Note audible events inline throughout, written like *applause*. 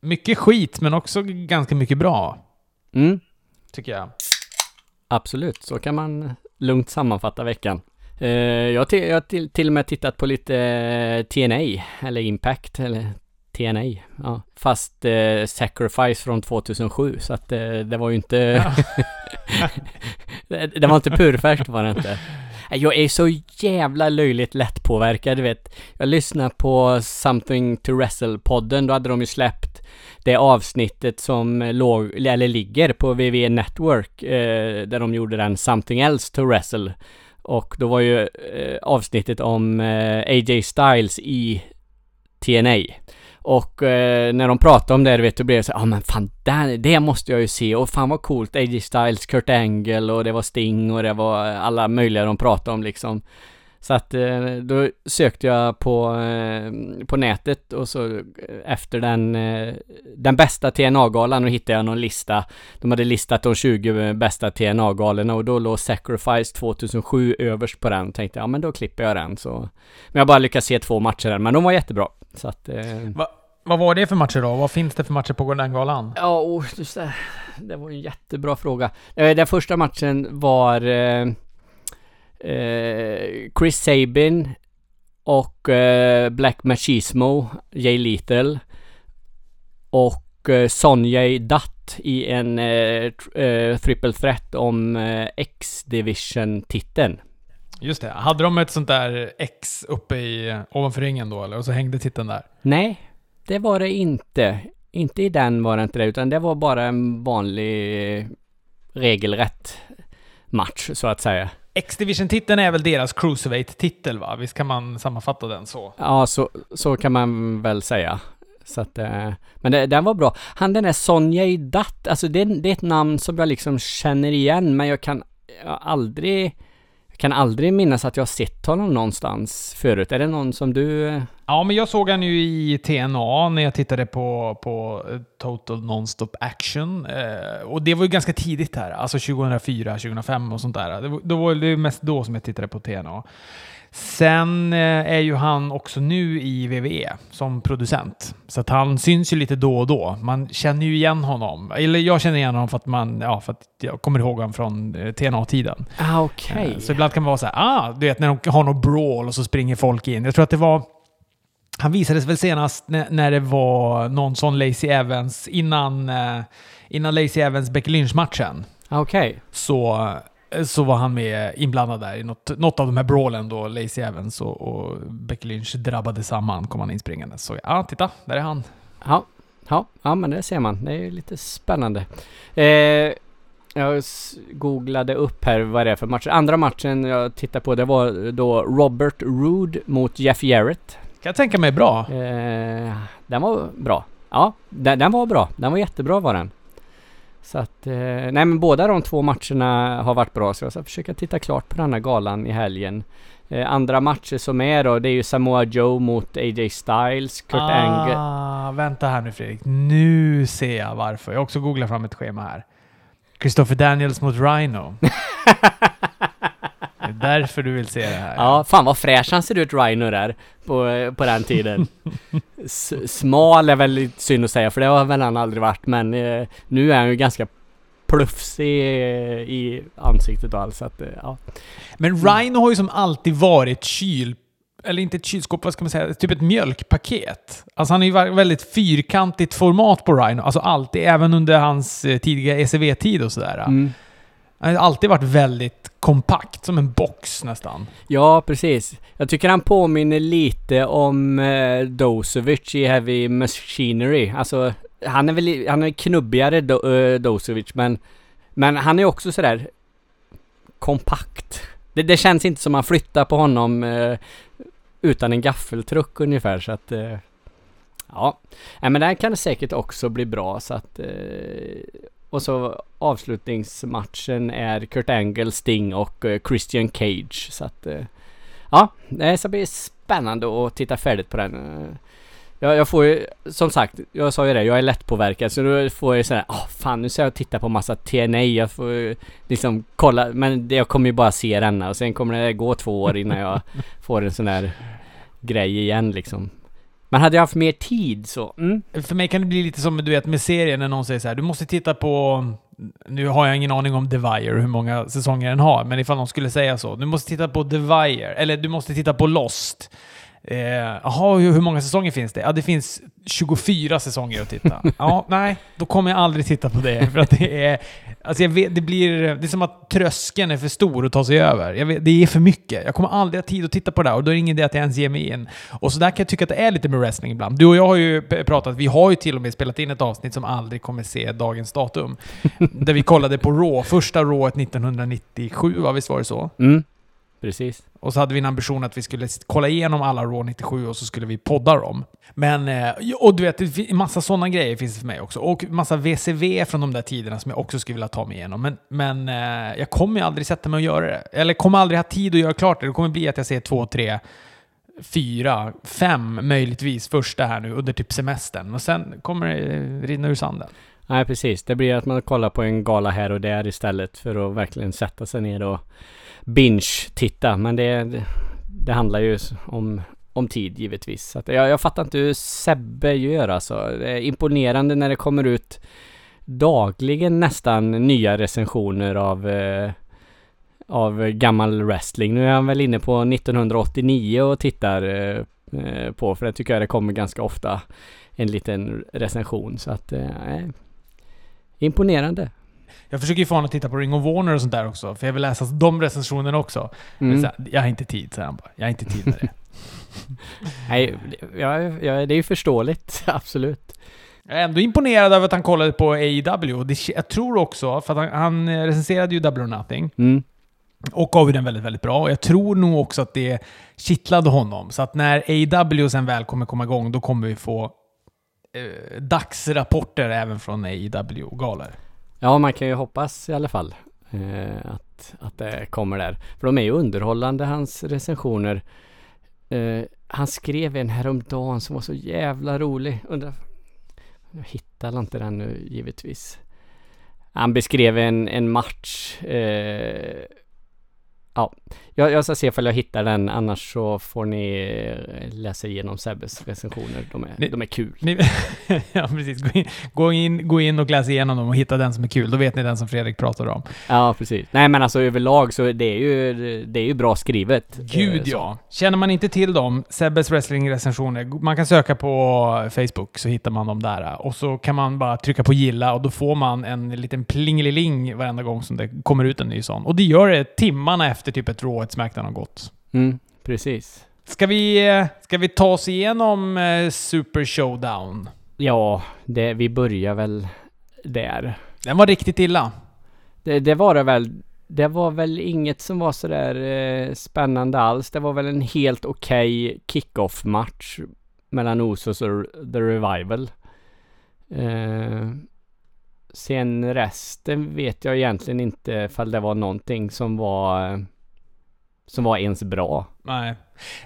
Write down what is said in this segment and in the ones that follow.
mycket skit, men också ganska mycket bra, Mm, tycker jag. absolut. Så kan man lugnt sammanfatta veckan. Eh, jag har till, jag till, till och med tittat på lite eh, TNA, eller Impact, eller TNA. Ja. Fast eh, Sacrifice från 2007, så att eh, det var ju inte... *laughs* *laughs* det, det var inte purfärskt var det inte. Jag är så jävla löjligt lättpåverkad, du vet. Jag lyssnade på Something to Wrestle-podden, då hade de ju släppt det avsnittet som låg, eller ligger på WWE Network, eh, där de gjorde den Something Else to Wrestle. Och då var ju eh, avsnittet om eh, AJ Styles i TNA. Och eh, när de pratade om det, du vet, då blev det så ja ah, men fan, det, det måste jag ju se. Och fan vad coolt, AJ Styles, Kurt Angle och det var Sting och det var alla möjliga de pratade om liksom. Så att eh, då sökte jag på, eh, på nätet och så eh, efter den, den bästa TNA-galan och hittade jag någon lista. De hade listat de 20 bästa TNA-galorna och då låg Sacrifice 2007 överst på den. Tänkte jag, ja men då klipper jag den så. Men jag bara lyckades se två matcher där, men de var jättebra. Så att... Eh, Vad var det för matcher då? Vad finns det för matcher på den galan? Ja, oh, just det. Det var en jättebra fråga. Den första matchen var eh, eh, Chris Sabin och eh, Black Machismo, Jay Lethal och eh, Sonjay Dutt i en eh, eh, triple threat om eh, X-division-titeln. Just det. Hade de ett sånt där X uppe i, ovanför ringen då eller? Och så hängde titeln där? Nej, det var det inte. Inte i den var det inte det, utan det var bara en vanlig eh, regelrätt match, så att säga. X-Division-titeln är väl deras Cruiserweight-titel va? Visst kan man sammanfatta den så? Ja, så, så kan man väl säga. Så att, eh, men det, den var bra. Han den där Sonjay Dutt, alltså det, det är ett namn som jag liksom känner igen, men jag kan jag aldrig, kan aldrig minnas att jag har sett honom någonstans förut. Är det någon som du... Ja, men jag såg han ju i TNA när jag tittade på, på eh, Total Nonstop Action. Eh, och det var ju ganska tidigt här, alltså 2004, 2005 och sånt där. Det var, ju var mest då som jag tittade på TNA. Sen eh, är ju han också nu i WWE som producent. Så att han syns ju lite då och då. Man känner ju igen honom. Eller jag känner igen honom för att, man, ja, för att jag kommer ihåg honom från eh, TNA-tiden. Ah, okej. Eh, Så ibland kan man vara så här, ah, du vet när de har någon brawl och så springer folk in. Jag tror att det var... Han visades väl senast när, när det var någon sån Lacey Evans innan, innan Lacey Evans Becky Lynch-matchen. Ah, Okej. Så, eh, så var han med inblandad där i något, något av de här brawlen då Lacey Evans och, och Becky Lynch drabbade samman, kom han inspringande. Så ja, titta, där är han. Ja, ja, ja, men det ser man. Det är ju lite spännande. Eh, jag googlade upp här vad det är för match. Andra matchen jag tittade på det var då Robert Roode mot Jeff Jarrett. Kan jag tänka mig bra. Eh, den var bra. Ja, den, den var bra. Den var jättebra var den. Så att, eh, nej men båda de två matcherna har varit bra så jag ska försöka titta klart på den här galan i helgen. Eh, andra matcher som är då, det är ju Samoa Joe mot AJ Styles, Kurt Angle. ah, vänta här nu Fredrik. Nu ser jag varför. Jag har också googlat fram ett schema här. Christopher Daniels mot Rhino. *laughs* är därför du vill se det här. Ja, fan vad fräsch han ser ut Rhino där på, på den tiden. S- smal är väl lite synd att säga för det har väl han aldrig varit men eh, nu är han ju ganska plufsig eh, i ansiktet och allt så att eh, ja. Men Rhino har ju som alltid varit kyl... Eller inte ett kylskåp, vad ska man säga? Typ ett mjölkpaket. Alltså han har ju väldigt fyrkantigt format på Rhino. Alltså alltid, även under hans eh, tidiga ECV-tid och sådär. Mm. Han har alltid varit väldigt kompakt, som en box nästan. Ja, precis. Jag tycker han påminner lite om eh, Dosovic i Heavy Machinery. Alltså, han är väl han är knubbigare Do, eh, Dosovic, men, men han är också sådär kompakt. Det, det känns inte som man flyttar på honom eh, utan en gaffeltruck ungefär, så att... Eh, ja, Nej, men det här kan säkert också bli bra, så att... Eh, och så avslutningsmatchen är Kurt Angle, Sting och eh, Christian Cage. Så att... Eh, ja, det ska bli spännande att titta färdigt på den. Eh, Jag, jag får ju, som sagt, jag sa ju det, jag är lättpåverkad så då får jag sådär, åh fan nu ska jag titta på massa TNA, jag får ju liksom kolla, men det, jag kommer ju bara se denna och sen kommer det gå två år innan jag *laughs* får en sån här grej igen liksom. Man hade ju haft mer tid så. Mm. För mig kan det bli lite som du vet med serien när någon säger så här, du måste titta på... Nu har jag ingen aning om The Wire, hur många säsonger den har, men ifall någon skulle säga så. Du måste titta på The Wire, eller du måste titta på Lost. Eh, Jaha, hur, hur många säsonger finns det? Ja, det finns 24 säsonger att titta. *laughs* Ja, nej, då kommer jag aldrig titta på det. För att det är... Alltså jag vet, det blir... Det är som att tröskeln är för stor att ta sig över. Vet, det är för mycket. Jag kommer aldrig ha tid att titta på det där och då är det ingen idé att jag ens ger mig in. Och så där kan jag tycka att det är lite med wrestling ibland. Du och jag har ju pratat, vi har ju till och med spelat in ett avsnitt som aldrig kommer se dagens datum. *laughs* där vi kollade på Raw, första Rawet 1997, va? Visst var det så? Mm. Precis. Och så hade vi en ambition att vi skulle kolla igenom alla Raw 97 och så skulle vi podda dem. Men, eh, och du vet, det fin- massa sådana grejer finns det för mig också. Och massa VCV från de där tiderna som jag också skulle vilja ta mig igenom. Men, men eh, jag kommer ju aldrig sätta mig och göra det. Eller kommer aldrig ha tid att göra klart det. Det kommer bli att jag ser två, tre, fyra, fem möjligtvis första här nu under typ semestern. Och sen kommer det rinna ur sanden. Nej, precis. Det blir att man kollar på en gala här och där istället för att verkligen sätta sig ner och binge-titta. Men det, det, det handlar ju om, om tid givetvis. Så att jag, jag fattar inte hur Sebbe gör alltså. Det är imponerande när det kommer ut dagligen nästan nya recensioner av eh, av gammal wrestling. Nu är han väl inne på 1989 och tittar eh, eh, på, för det tycker jag det kommer ganska ofta en liten recension. Så att, eh, imponerande. Jag försöker ju få honom att titta på Ring of Warner och sånt där också, för jag vill läsa de recensionerna också. Men Mm. så här, jag har inte tid, säger han bara. Jag har inte tid med det. *laughs* Nej, ja, ja, det är ju förståeligt, *laughs* absolut. Jag är ändå imponerad över att han kollade på AEW. Det, jag tror också, för att han, han recenserade ju Double or Nothing Mm. och gav ju den väldigt, väldigt bra. Och jag tror nog också att det kittlade honom. Så att när AEW sen väl kommer komma igång, då kommer vi få eh, dagsrapporter även från AEW-galor. Ja, man kan ju hoppas i alla fall eh, att, att det kommer där. För de är ju underhållande, hans recensioner. Eh, han skrev en häromdagen som var så jävla rolig. Undrar... Jag hittar inte den nu givetvis. Han beskrev en, en match. Eh, ja, jag, jag ska se ifall jag hittar den. Annars så får ni eh, läsa igenom Sebbes recensioner. De är, Ni- de är kul. Ni, *laughs* ja, precis. Gå in, gå, in, gå in och läs igenom dem och hitta den som är kul. Då vet ni den som Fredrik pratar om. Ja, precis. Nej, men alltså överlag så det är ju, det är ju bra skrivet. Gud Eh, så. ja. Känner man inte till dem, Sebbes wrestling-recensioner, man kan söka på Facebook så hittar man dem där. Och så kan man bara trycka på gilla och då får man en liten plingeliling varenda gång som det kommer ut en ny sån. Och det gör det timmarna efter typ ett Raw, ett Smackdown har gått. Mm, precis. Ska vi, eh, ska vi ta oss igenom eh, Super Showdown? Ja, det, vi börjar väl där. Den var riktigt illa. Det, det var det väl. Det var väl inget som var sådär eh, spännande alls. Det var väl en helt okej kick-off match mellan Usos och The Revival. Eh, sen resten vet jag egentligen inte ifall det var någonting som var som var ens bra. Nej.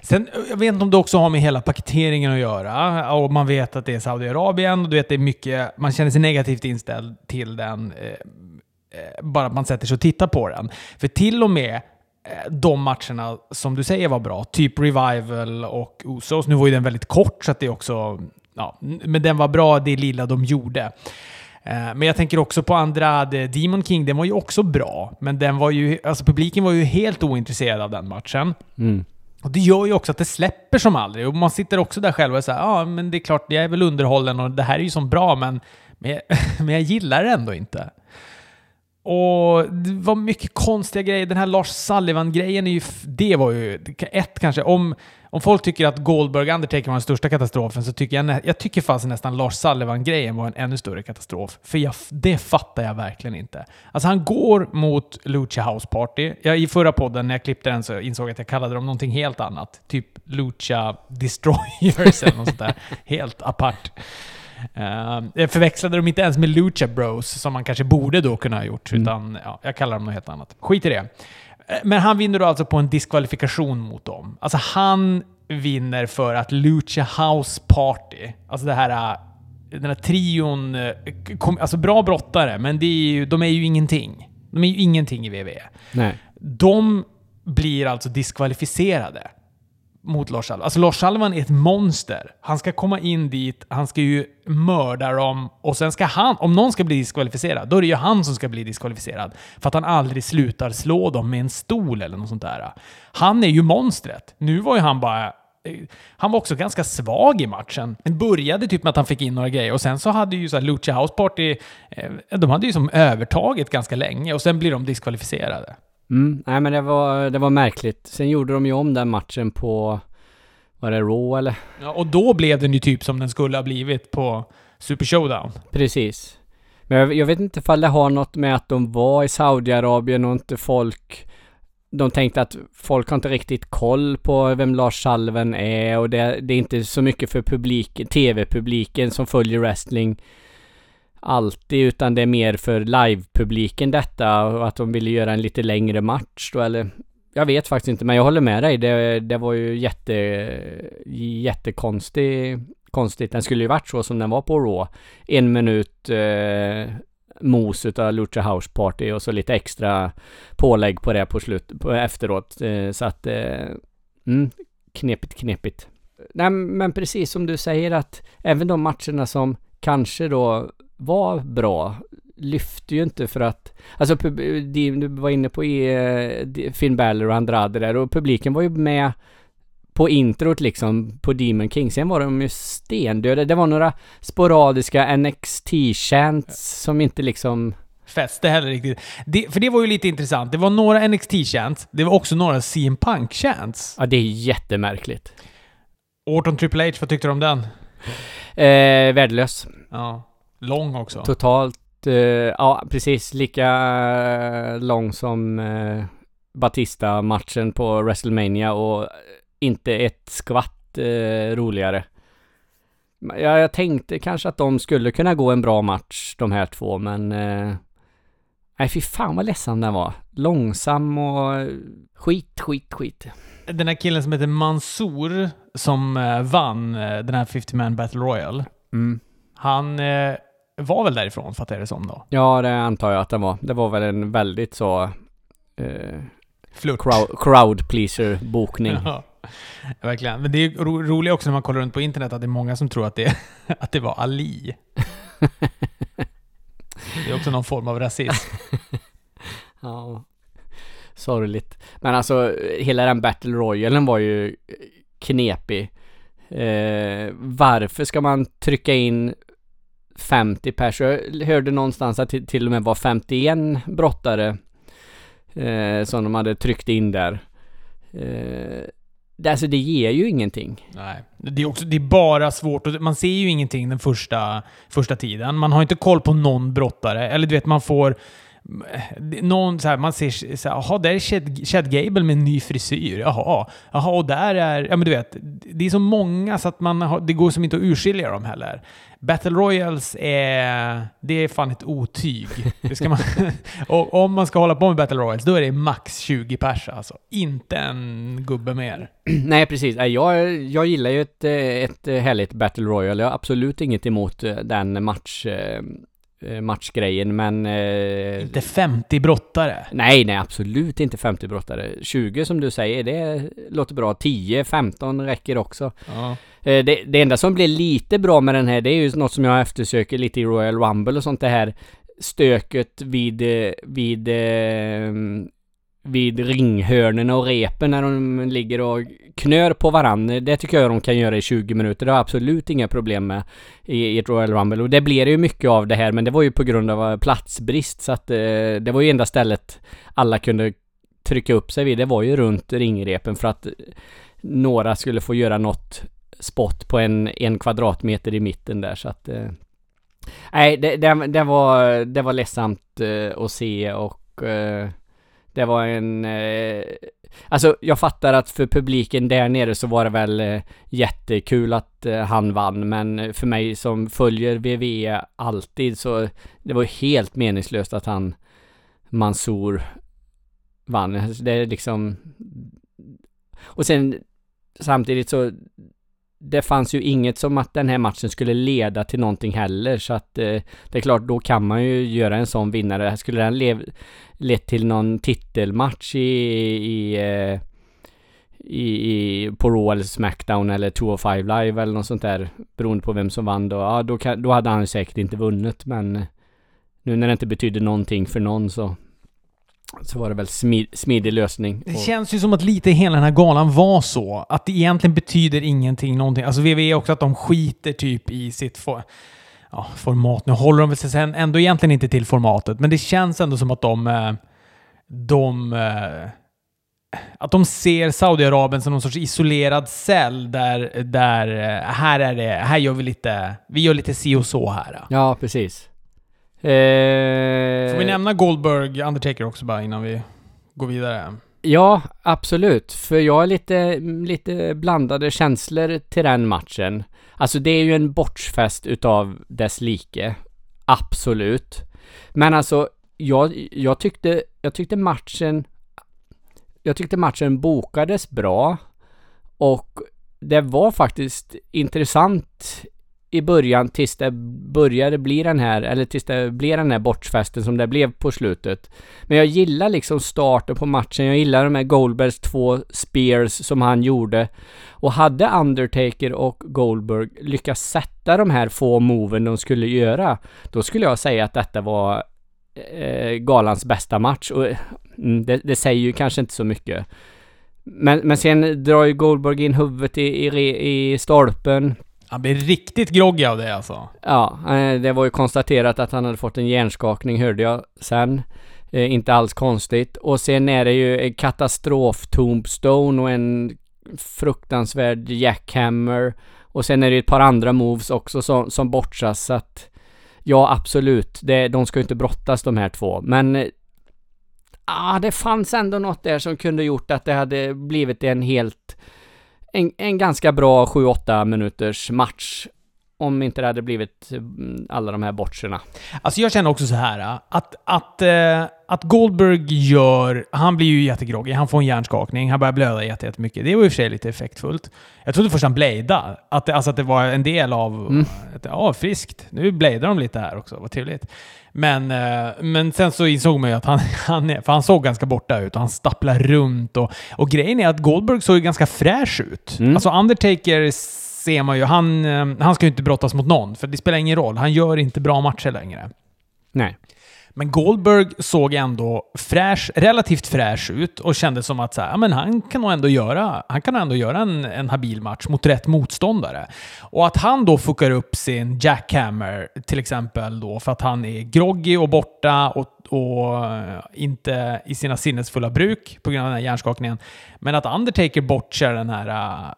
Sen, jag vet inte om det också har med hela paketeringen att göra. Och man vet att det är Saudiarabien och du vet det är mycket, man känner sig negativt inställd till den. Eh, eh bara att man sätter sig och tittar på den. För till och med eh, de matcherna som du säger var bra, typ Revival och Usos, nu var ju den väldigt kort så att det också, ja, men den var bra det lilla de gjorde. Eh, Men jag tänker också på Andrade, Demon King, den var ju också bra. Men den var ju, alltså publiken var ju helt ointresserad av den matchen. Mm. Och det gör ju också att det släpper som aldrig. Och man sitter också där själv och säger ja men det är klart, jag är väl underhållen och det här är ju som bra, men, men, jag, *laughs* men jag gillar det ändå inte. Och det var mycket konstiga grejer. Den här Lars Sullivan-grejen är ju... f- Det var ju... Ett kanske, om, om folk tycker att Goldberg Undertaker var den största katastrofen så tycker jag... Jag tycker fast nästan Lars Sullivan-grejen var en ännu större katastrof. För jag, det fattar jag verkligen inte. Alltså han går mot Lucha House Party. Jag, I förra podden när jag klippte den så insåg jag att jag kallade dem någonting helt annat. Typ Lucha Destroyers eller något sånt där. *laughs* Helt apart. Uh, jag förväxlade dem inte ens med Lucha Bros, som man kanske borde då kunna ha gjort. Mm. Utan ja, jag kallar dem något helt annat. Skit i det. Men han vinner då alltså på en diskvalifikation mot dem. Alltså han vinner för att Lucha House Party, alltså det här, eh, den här trion, eh, kom, alltså bra brottare, men är ju, de är ju ingenting. De är ju ingenting i WWE. Nej. De blir alltså diskvalificerade mot Lars Alvan. Alltså Lars Alvan är ett monster. Han ska komma in dit, han ska ju mörda dem och sen ska han, om någon ska bli diskvalificerad, då är det ju han som ska bli diskvalificerad. För att han aldrig slutar slå dem med en stol eller något sånt där. Han är ju monstret. Nu var ju han bara eh, han var också ganska svag i matchen. Det började typ med att han fick in några grejer och sen så hade ju så här Lucha House Party, eh, de hade ju som övertaget ganska länge och sen blir de diskvalificerade. Mm, nej men det var, det var märkligt. Sen gjorde de ju om den matchen på, var det Raw eller? Ja, och då blev den ju typ som den skulle ha blivit på Super Showdown. Precis. Men jag, jag vet inte ifall det har något med att de var i Saudiarabien och inte folk de tänkte att folk har inte riktigt koll på vem Lars Salven är och det, det är inte så mycket för publik, tv-publiken som följer wrestling alltid, utan det är mer för live-publiken detta och att de ville göra en lite längre match då, eller jag vet faktiskt inte, men jag håller med dig. Det, det var ju jätte, jättekonstigt. Konstigt. Den skulle ju varit så som den var på Raw. En minut eh, mos utav Lucha House Party och så lite extra pålägg på det på slut, på efteråt. Eh, så att, eh, mm, knepigt, knepigt. Nej, men precis som du säger att även de matcherna som kanske då var bra lyfte ju inte för att, alltså du var inne på eh, Finn Balor och Andrade där och publiken var ju med på introt liksom på Demon King. Sen var de ju stendöda. Det var några sporadiska NXT-chants som inte liksom fäste heller riktigt. Det, för det var ju lite intressant. Det var några NXT-chants. Det var också några CM Punk-chants. Ja, det är jättemärkligt. Orton Triple H, vad tyckte du om den? Eh, värdelös. Ja. Lång också. Totalt, eh, ja precis. Lika eh, lång som eh, Batista-matchen på WrestleMania och inte ett skvatt eh, roligare. Ja, jag tänkte kanske att de skulle kunna gå en bra match, de här två, men... Eh, nej, fy fan vad ledsen den var. Långsam och skit, skit, skit. Den här killen som heter Mansour, som eh, vann eh, den här 50 Man Battle Royale. Mm. Han eh, var väl därifrån, fattar jag det som då? Ja, det antar jag att den var. Det var väl en väldigt så... Eh, Flört. Crowd, crowd pleaser bokning. *laughs* Ja. Verkligen. Men det är ro roligt också när man kollar runt på internet att det är många som tror att det, *laughs* att det var Ali. det är också någon form av rasism. *laughs* ja. Sorgligt. Men alltså, hela den Battle Royalen var ju knepig. Eh, varför ska man trycka in 50 pers? Jag hörde någonstans att det till och med var 51 brottare eh, som de hade tryckt in där. Eh, det, alltså det ger ju ingenting. Nej. Det är, också, det är bara svårt. Och man ser ju ingenting den första, första tiden. Man har inte koll på någon brottare. Eller du vet, man får... Någon så här, man ser så här, jaha, där är Chad, Chad Gable med en ny frisyr. Jaha, jaha, och där är... Ja men du vet, det är så många så att man har, det går som inte att urskilja dem heller. Battle Royals är... Det är fan ett otyg. Det ska man, *laughs* och om man ska hålla på med Battle Royals, då är det max 20 pers alltså. Inte en gubbe mer. *clears throat* Nej, precis. Jag, jag gillar ju ett, ett härligt Battle Royal. Jag har absolut inget emot eh, den match eh, matchgrejen, men... Eh, inte 50 brottare? Nej, nej, absolut inte 50 brottare. 20 som du säger, det låter bra. 10, 15 räcker också. Ja. Eh, det, det enda som blir lite bra med den här, det är ju något som jag eftersöker lite i Royal Rumble och sånt det här stöket vid, eh, vid, eh, vid ringhörnorna och repen när de ligger och knör på varandra. Det tycker jag de kan göra i 20 minuter. Det har jag absolut inga problem med i, i ett Royal Rumble. Och det blir ju mycket av det här, men det var ju på grund av eh, platsbrist. Så att eh, det var ju enda stället alla kunde trycka upp sig vid. Det var ju runt ringrepen för att eh, några skulle få göra något spot på en, en kvadratmeter i mitten där så att eh, Nej, det, det, det, var, det var ledsamt eh, att se och eh, det var en... Eh, alltså jag fattar att för publiken där nere så var det väl eh, jättekul att eh, han vann men för mig som följer VVE alltid så det var helt meningslöst att han Mansour vann. Alltså, det är liksom... Och sen samtidigt så det fanns ju inget som att den här matchen skulle leda till någonting heller så att eh, det är klart då kan man ju göra en sån vinnare. Skulle den lev, lett till någon titelmatch i, i, eh, i, i, på Raw eller Smackdown eller 205 live eller något sånt där. Beroende på vem som vann då. Ja, då, kan, då hade han säkert inte vunnit men nu när det inte betydde någonting för någon så så var det väl smid, smidig lösning. Det känns ju som att lite hela den här galan var så. Att det egentligen betyder ingenting, någonting. Alltså WWE också att de skiter typ i sitt for, ja, format. Nu håller de väl sig ändå egentligen inte till formatet, men det känns ändå som att de... eh, De... eh, Att de ser Saudiarabien som någon sorts isolerad cell där, där eh, här är det, här gör vi lite, vi gör lite si och så här. Ja, precis. Eh, Får vi nämna Goldberg, Undertaker också bara innan vi går vidare? Ja, absolut. För jag har lite, lite blandade känslor till den matchen. Alltså det är ju en bortsfest utav dess like. Absolut. Men alltså, jag, jag tyckte, jag tyckte matchen... Jag tyckte matchen bokades bra. Och det var faktiskt intressant i början tills det började bli den här, eller tills det blev den här bortsfesten som det blev på slutet. Men jag gillar liksom starten på matchen, jag gillar de här Goldbergs två spears som han gjorde. Och hade Undertaker och Goldberg lyckats sätta de här få moven de skulle göra, då skulle jag säga att detta var eh, galans bästa match. Och mm, det, det säger ju kanske inte så mycket. Men, men sen drar ju Goldberg in huvudet i, i, i stolpen. Han blir riktigt groggy av det alltså. Ja, eh, det var ju konstaterat att han hade fått en hjärnskakning hörde jag sen. Eh, inte alls konstigt. Och sen är det ju en katastrof tombstone och en fruktansvärd jackhammer. Och sen är det ett par andra moves också som, som bortsas så att Ja, absolut. Det, de ska ju inte brottas de här två. Men eh, ah, det fanns ändå något där som kunde gjort att det hade blivit en helt en, en ganska bra 7-8 minuters match. Om inte det hade blivit mm, alla de här botcherna. Alltså jag känner också så här att, att, eh, att Goldberg gör... Han blir ju jättegroggy, han får en hjärnskakning, han börjar blöda jättemycket. Det var i och för sig lite effektfullt. Jag trodde först han bladade. Att alltså att det var en del av... Mm. Att, ja, friskt. Nu bladar de lite här också, vad trevligt. Men, eh, men sen så insåg man ju att han, *laughs* han, för han såg ganska borta ut och han stapplar runt. Och, och grejen är att Goldberg såg ju ganska fräsch ut. Mm. Alltså Undertaker ser man ju, han, eh, han ska ju inte brottas mot någon, för det spelar ingen roll. Han gör inte bra matcher längre. Nej. Men Goldberg såg ändå fräsch, relativt fräsch ut och kände som att så här, ja, men han kan nog ändå göra, han kan ändå göra en, en habil match mot rätt motståndare. Och att han då fuckar upp sin jackhammer till exempel då för att han är groggy och borta och, och inte i sina sinnesfulla bruk på grund av den här hjärnskakningen. Men att Undertaker bortser den här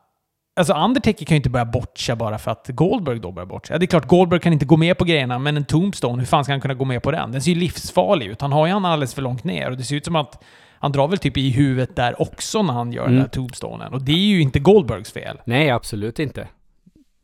Alltså Undertaker kan ju inte börja botcha bara för att Goldberg då börjar botcha. Det är klart, Goldberg kan inte gå med på grejerna, men en Tombstone, hur fan ska han kunna gå med på den? Den ser ju livsfarlig ut. Han har ju han alldeles för långt ner och det ser ut som att han drar väl typ i huvudet där också när han gör mm. den där Tombstonen. Och det är ju inte Goldbergs fel. Nej, absolut inte.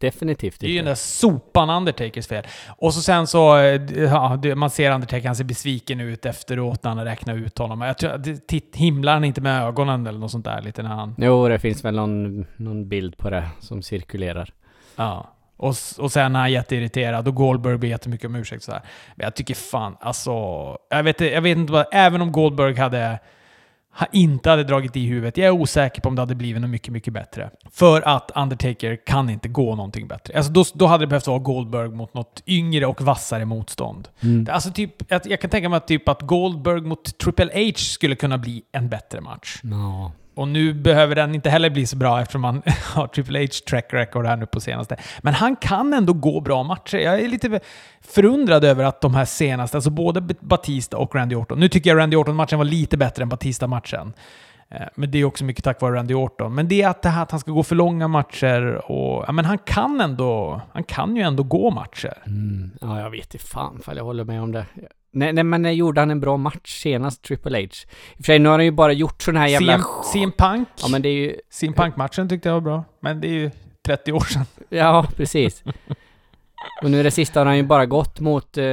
Definitivt inte. Det är ju den där sopan Undertakers fel. Och så sen så, eh, ja, man ser Undertaker, han ser besviken ut efteråt när han räknar ut honom. Jag tror, titt, himlar han inte med ögonen eller något sånt där lite när han... Jo, det finns väl någon, någon bild på det som cirkulerar. Ja. Och, och sen är han jätteirriterad och Goldberg ber jättemycket om ursäkt sådär. Men jag tycker fan, alltså... Jag vet, jag vet inte. Även om Goldberg hade inte hade dragit i huvudet. Jag är osäker på om det hade blivit något mycket, mycket bättre. För att Undertaker kan inte gå någonting bättre. Alltså då, då hade det behövt vara Goldberg mot något yngre och vassare motstånd. Mm. Alltså typ, jag, jag, kan tänka mig att, typ att Goldberg mot Triple H skulle kunna bli en bättre match. No. Och nu behöver den inte heller bli så bra eftersom han *laughs* har Triple H track record här nu på senaste. Men han kan ändå gå bra matcher. Jag är lite förundrad över att de här senaste, alltså både Batista och Randy Orton. Nu tycker jag Randy Orton-matchen var lite bättre än Batista-matchen. Eh, men det är också mycket tack vare Randy Orton. Men det är att, det här, att han ska gå för långa matcher och... Ja, men han kan ändå... Han kan ju ändå gå matcher. Mm. Ja, jag vet inte fan ifall jag håller med om det. Nej, nej, men när gjorde han en bra match senast, Triple H? I och för sig, nu har han ju bara gjort sån här jävla... CM Punk. Ja, men det är ju... CM Punk-matchen tyckte jag var bra. Men det är ju 30 år sedan. *laughs* Ja, precis. och nu det sista har han ju bara gått mot... Uh,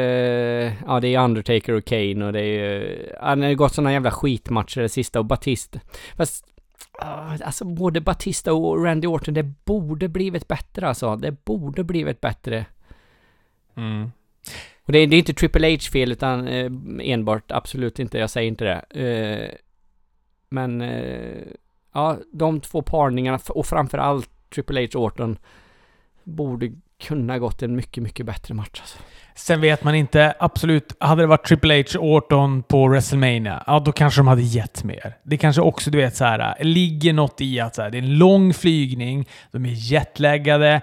ja, det är Undertaker och Kane och det är ju... Han har ju gått såna jävla skitmatcher det sista och Batista. Fast... Uh, alltså både Batista och Randy Orton, det borde blivit bättre alltså. Det borde blivit bättre. Mm. Och det är, det är inte Triple H fel utan eh, enbart, absolut inte, jag säger inte det. Eh, men, eh, ja, de två parningarna och framförallt Triple H Orton borde kunna gått en mycket, mycket bättre match alltså. Sen vet man inte, absolut, hade det varit Triple H Orton på WrestleMania, ja då kanske de hade gett mer. Det kanske också, du vet, så här, ligger något i att så här, det är en lång flygning, de är jetlaggade,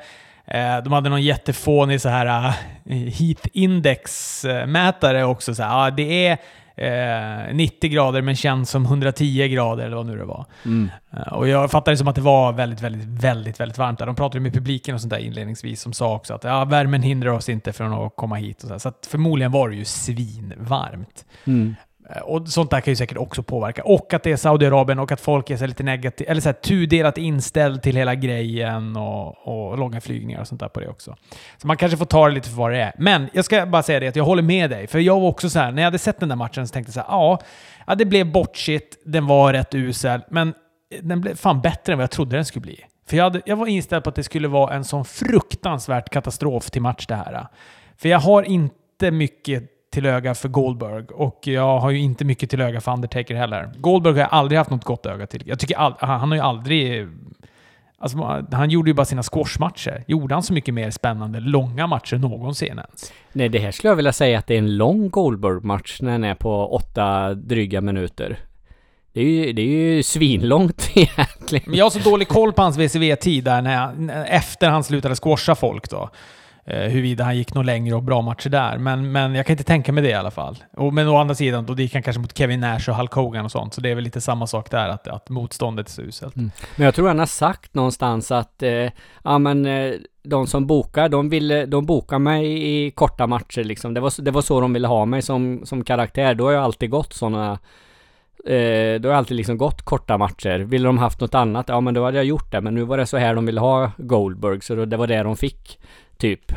de hade någon jättefånig så här uh, heat index-mätare också. Så här, ja, det är eh, 90 grader men känns som 110 grader eller vad nu det var. Mm. Eh, och jag fattade det som att det var väldigt, väldigt, väldigt, väldigt varmt där. De pratade med publiken och sånt där inledningsvis som sa också att ja, värmen hindrar oss inte från att komma hit. Och så så att förmodligen var det ju svinvarmt. Mm. Eh, och sånt där kan ju säkert också påverka. Och att det är Saudiarabien och att folk är så lite negativt, eller så här tudelat inställd till hela grejen och, och långa flygningar och sånt där på det också. Så man kanske får ta det lite för vad det är. Men jag ska bara säga det att jag håller med dig. För jag var också så här, när jag hade sett den där matchen så tänkte jag så här, ja, ja det blev bortshit, den var rätt usel, men den blev fan bättre än vad jag trodde den skulle bli. För jag, hade, jag var inställd på att det skulle vara en sån fruktansvärt katastrof till match det här. För jag har inte mycket till öga för Goldberg och jag har ju inte mycket till öga för Undertaker heller. Goldberg har jag aldrig haft något gott öga till. Jag tycker all, han har ju aldrig... Alltså, han gjorde ju bara sina squashmatcher. Gjorde han så mycket mer spännande, långa matcher någonsin ens? Nej, det här skulle jag vilja säga att det är en lång Goldberg-match när den är på åtta dryga minuter. Det är ju, det är ju svinlångt *laughs* egentligen. Men jag har så dålig koll på hans VCV-tid där när jag, efter han slutade squasha folk då. Eh, huruvida han gick något längre och bra matcher där. Men, men jag kan inte tänka mig det i alla fall. Och, men å andra sidan, då gick han kanske mot Kevin Nash och Hulk Hogan och sånt. Så det är väl lite samma sak där, att, att motståndet är så uselt. Mm. Men jag tror han har sagt någonstans att, eh, ja men eh, de som bokar, de ville, eh, de bokar mig i korta matcher liksom. Det var, det var så de ville ha mig som, som karaktär. Då har jag alltid gått sådana Eh, då har jag alltid liksom gått korta matcher. Ville de haft något annat, ja men då hade jag gjort det. Men nu var det så här de ville ha Goldberg, så då, det var det de fick. Typ.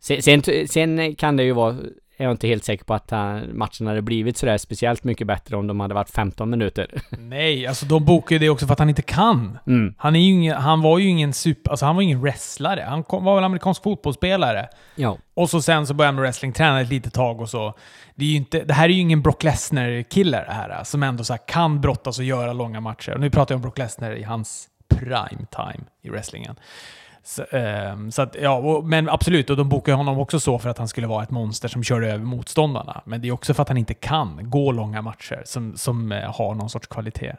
Sen, sen, sen kan det ju vara, är jag inte helt säker på att matchen hade blivit sådär speciellt mycket bättre om de hade varit 15 minuter. *laughs* Nej, alltså de bokar ju det också för att han inte kan. Mm. Han, är ju ingen, han var ju ingen super... Alltså han var ingen wrestlare. Han kom, var väl amerikansk fotbollsspelare. Ja. Och så sen så började han med wrestling, tränade ett litet tag och så. Det, är ju inte, det här är ju ingen Brock Lesnar-kille det här, som ändå så kan brottas och göra långa matcher. Och nu pratar jag om Brock Lesnar i hans prime time i wrestlingen. Så, ehm, så att, ja, och, men absolut, och de bokade honom också så för att han skulle vara ett monster som körde över motståndarna. Men det är också för att han inte kan gå långa matcher som, som eh, har någon sorts kvalitet.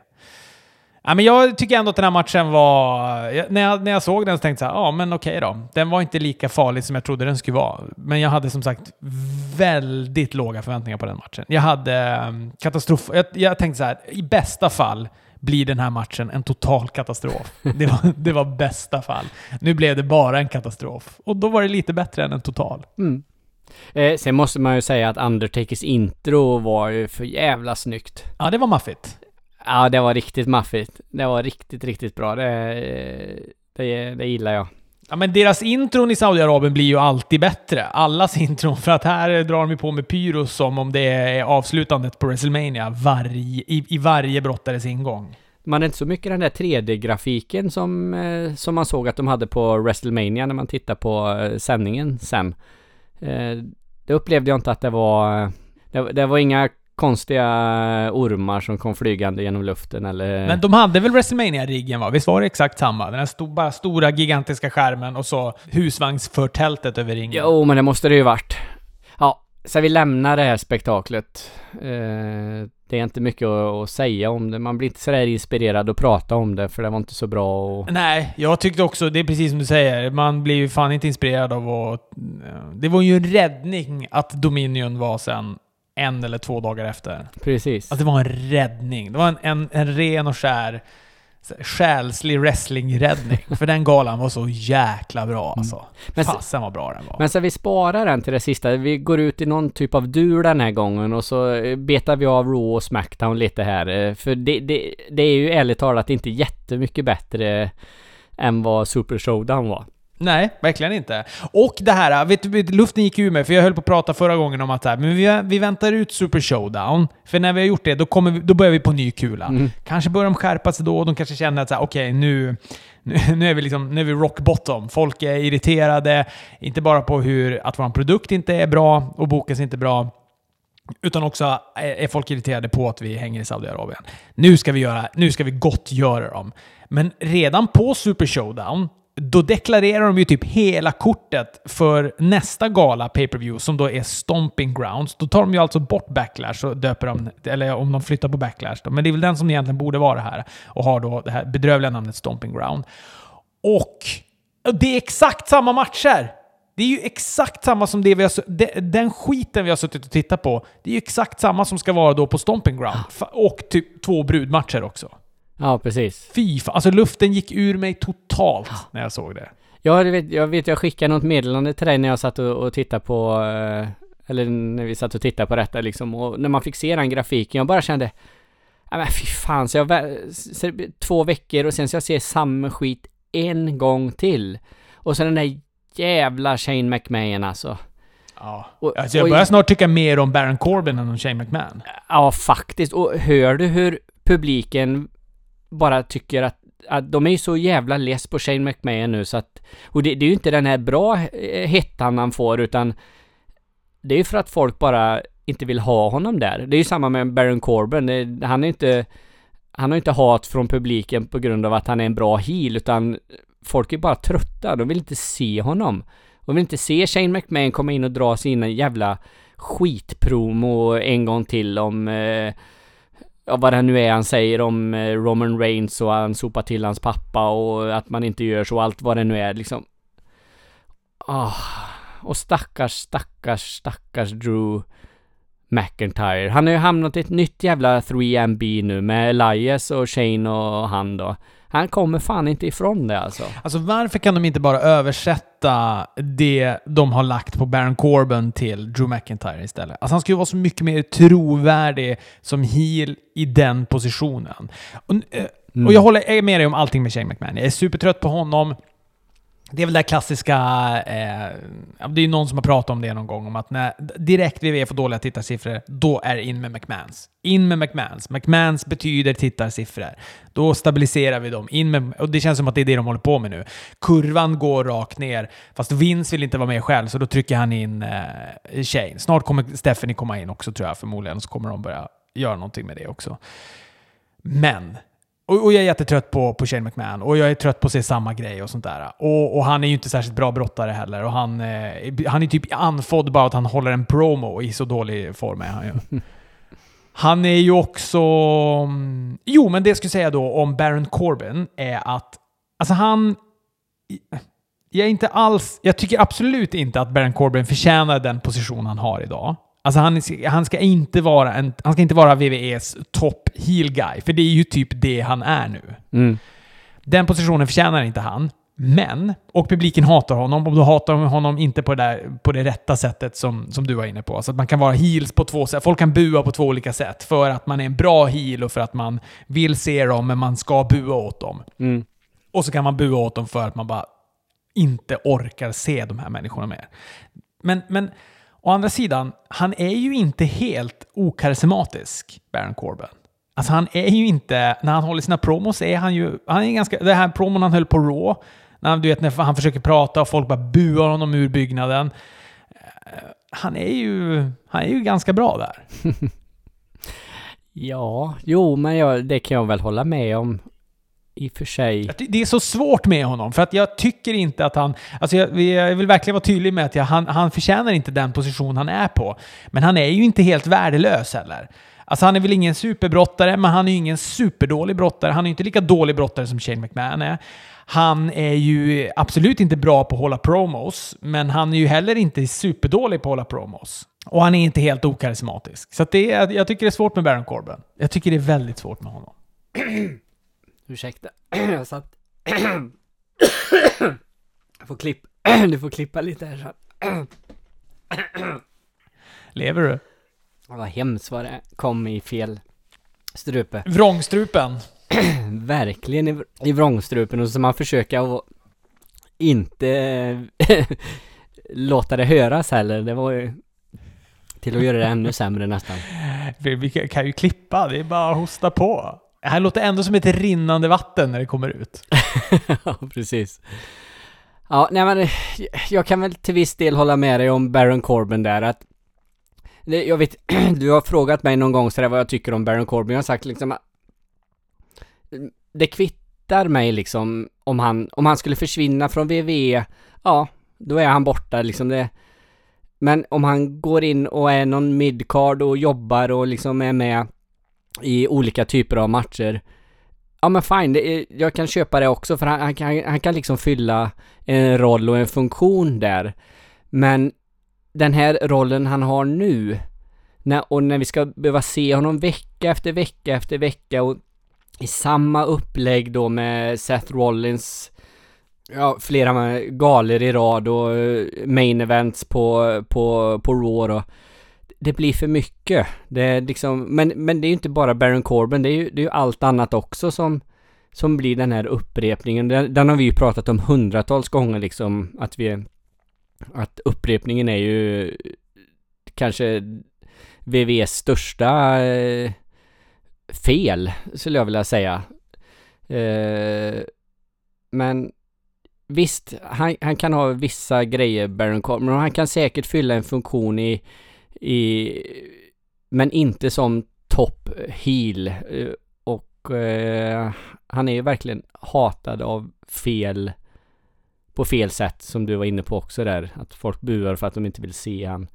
Ja, men jag tycker ändå att den här matchen var... När jag, när jag såg den så tänkte jag så här, ja men okej då. Den var inte lika farlig som jag trodde den skulle vara. Men jag hade som sagt väldigt låga förväntningar på den matchen. Jag hade ehm, katastrof... Jag, jag tänkte så här, i bästa fall blir den här matchen en total katastrof. Det var, det var bästa fall. Nu blev det bara en katastrof. Och då var det lite bättre än en total. Mm. Eh, sen måste man ju säga att Undertakers intro var ju för jävla snyggt. Ja, det var maffigt. Ja, det var riktigt maffigt. Det var riktigt, riktigt bra. Det, det, det gillar jag. Ja, men deras intron i Saudiarabien blir ju alltid bättre. Allas *laughs* intron. För att här drar de ju på med pyros som om det är avslutandet på WrestleMania varje, i, i varje brottares ingång. Man är inte så mycket den där 3D-grafiken som, eh, som man såg att de hade på WrestleMania när man tittar på eh, sändningen sen. Eh, det upplevde jag inte att det var... Det, det var inga konstiga ormar som kom flygande genom luften eller... Men de hade väl WrestleMania-riggen va? Visst var det exakt samma? Den här sto bara stora gigantiska skärmen och så husvagnsförtältet över ringen. Jo, men det måste det ju varit. Ja, så vi lämnar det här spektaklet. Eh, det är inte mycket att, att säga om det. Man blir inte sådär inspirerad att prata om det, för det var inte så bra och... Nej, jag tyckte också, det är precis som du säger, man blir ju fan inte inspirerad av att... Det var ju en räddning att Dominion var sen en eller två dagar efter. Precis. Alltså det var en räddning. Det var en, en, en ren och skär själslig wrestlingräddning. *laughs* För den galan var så jäkla bra alltså. Mm. Men så- Fasen vad bra den var. Men så vi sparar den till det sista. Vi går ut i någon typ av dur den här gången och så eh, betar vi av Raw och Smackdown lite här. Eh, För det, det, det är ju ärligt talat inte jättemycket bättre än vad Super Showdown var. Nej, verkligen inte. Och det här, vet du, luften gick ur mig, för jag höll på att prata förra gången om att här, men vi, vi väntar ut Super Showdown, för när vi har gjort det, då, kommer vi, då börjar vi på ny kula. Mm. Kanske börjar de skärpa sig då, och de kanske känner att okej, nu, nu, nu, är vi liksom, nu är vi rock bottom. Folk är irriterade, inte bara på hur, att vår produkt inte är bra och bokas inte bra, Utan också är folk irriterade på att vi hänger i Saudiarabien. Nu ska vi, göra, nu ska vi gottgöra dem. Men redan på Super Showdown, då deklarerar de ju typ hela kortet för nästa gala, pay-per-view, som då är Stomping Grounds. Då tar de ju alltså bort Backlash och döper dem, eller om de flyttar på Backlash då. Men det är väl den som egentligen borde vara här och har då det här bedrövliga namnet Stomping Ground. Och det är exakt samma matcher! Det är ju exakt samma som det vi har, den skiten vi har suttit och tittat på. Det är ju exakt samma som ska vara då på Stomping Ground. Och typ två brudmatcher också. Ja, precis. Fy fan. Alltså luften gick ur mig totalt när jag såg det. Ja, jag vet, jag vet, jag skickade något meddelande till dig när jag satt och, och tittade på, eh, eller när vi satt och tittade på detta liksom, och när man fick se den grafiken, jag bara kände, nej men fy fan, så jag, två veckor och sen så jag ser samma skit en gång till. Och sen den där jävla Shane McMahon alltså. Ja. Och, alltså jag börjar och, snart tycka mer om Baron Corbin än om Shane McMahon. Ja, faktiskt. Och hör du hur publiken bara tycker att, att de är ju så jävla less på Shane McMahon nu så att... Och det, det är ju inte den här bra eh, hettan han får utan... Det är ju för att folk bara inte vill ha honom där. Det är ju samma med Baron Corbin. Det, han är inte... Han har inte hat från publiken på grund av att han är en bra heel utan folk är bara trötta. De vill inte se honom. De vill inte se Shane McMahon komma in och dra sina jävla skitpromo en gång till om eh, ja, vad det nu är han säger om eh, Roman Reigns och han sopar till hans pappa och att man inte gör så, allt vad det nu är liksom. Ah, och stackars, stackars, stackars Drew McIntyre. Han har ju hamnat i ett nytt jävla 3MB nu med Elias och Shane och han då. Han kommer fan inte ifrån det alltså. Alltså varför kan de inte bara översätta det de har lagt på Baron Corbin till Drew McIntyre istället? Alltså han skulle vara så mycket mer trovärdig som heel i den positionen. Och, eh, mm. och jag håller med dig om allting med Shane McMahon. Jag är supertrött på honom. Det är väl det klassiska, eh, det är ju någon som har pratat om det någon gång, om att när direkt vi får dåliga tittarsiffror, då är det in med McMans. In med McMans. McMans betyder tittarsiffror. Då stabiliserar vi dem. In med, och det känns som att det är det de håller på med nu. Kurvan går rakt ner, fast Vince vill inte vara med själv, så då trycker han in eh, Shane. Snart kommer Stephanie komma in också tror jag förmodligen, så kommer de börja göra någonting med det också. Men och, och, jag är jättetrött på, på Shane McMahon och jag är trött på att se samma grej och sånt där. Och, och han är ju inte särskilt bra brottare heller och han, eh, han är typ anfodd bara att han håller en promo i så dålig form är han ju. *laughs* Han är ju också... Mm, jo, men det jag skulle säga då om Baron Corbin är att... Alltså han... Jag är inte alls... Jag tycker absolut inte att Baron Corbin förtjänar den position han har idag. Alltså han, han, ska inte vara en, han ska inte vara VVEs top heel guy, för det är ju typ det han är nu. Mm. Den positionen förtjänar inte han. Men, och publiken hatar honom, och då hatar de honom inte på det, där, på det rätta sättet som, som du var inne på. Så att man kan vara heels på två sätt. Folk kan bua på två olika sätt. För att man är en bra heel och för att man vill se dem, men man ska bua åt dem. Mm. Och så kan man bua åt dem för att man bara inte orkar se de här människorna mer. Men, men Å andra sidan, han är ju inte helt okarismatisk, Baron Corbin. Alltså han är ju inte, när han håller sina promos är han ju, han är ganska, det här promon han höll på Raw, när han, du vet, när han försöker prata och folk bara buar honom ur byggnaden. Eh, han är ju, han är ju ganska bra där. *laughs* ja, jo, men jag, det kan jag väl hålla med om i och för sig. Det är så svårt med honom, för att jag tycker inte att han... Alltså jag, jag vill verkligen vara tydlig med att jag, han, han förtjänar inte den position han är på. Men han är ju inte helt värdelös heller. Alltså han är väl ingen superbrottare, men han är ju ingen superdålig brottare. Han är ju inte lika dålig brottare som Shane McMahon är. Han är ju absolut inte bra på att hålla promos, men han är ju heller inte superdålig på att hålla promos. Och han är inte helt okarismatisk. Så det är, jag tycker det är svårt med Baron Corbin. Jag tycker det är väldigt svårt med honom. Ursäkta. Jag satt... Jag får klippa... *clears throat* Du får klippa lite här så. *clears throat* Lever du? Vad hemskt vad det kom i fel strupe. *clears throat* Vrångstrupen. Verkligen i, i vrångstrupen och så man försöka att inte *laughs* låta det höras heller. Det var ju till att göra det ännu sämre nästan. Vi kan ju klippa, det är bara att hosta på. Det här låter ändå som ett rinnande vatten när det kommer ut. *laughs* ja, precis. Ja, nej men jag kan väl till viss del hålla med dig om Baron Corbin där att jag vet, *clears throat* du har frågat mig någon gång sådär vad jag tycker om Baron Corbin. Jag har sagt liksom att det kvittar mig liksom om han, om han skulle försvinna från WWE, ja, då är han borta liksom det. Men om han går in och är någon midcard och jobbar och liksom är med i olika typer av matcher. Ja men fine, är, jag kan köpa det också för han, han, kan, han kan liksom fylla en roll och en funktion där. Men den här rollen han har nu, när, och när vi ska behöva se honom vecka efter vecka efter vecka och i samma upplägg då med Seth Rollins ja, flera galer i rad och eh, main events på, på, på Raw då det blir för mycket. Det är liksom, men, men det är ju inte bara Baron Corbin, det är ju, det är ju allt annat också som, som blir den här upprepningen. Den, den har vi ju pratat om hundratals gånger liksom, att vi, att upprepningen är ju kanske VVs största eh, fel, skulle jag vilja säga. Eh, men visst, han, han, kan ha vissa grejer, Baron Corbin, och han kan säkert fylla en funktion i, i men inte som top heel. Eh, och eh, han är ju verkligen hatad av fel på fel sätt som du var inne på också där. Att folk buar för att de inte vill se han.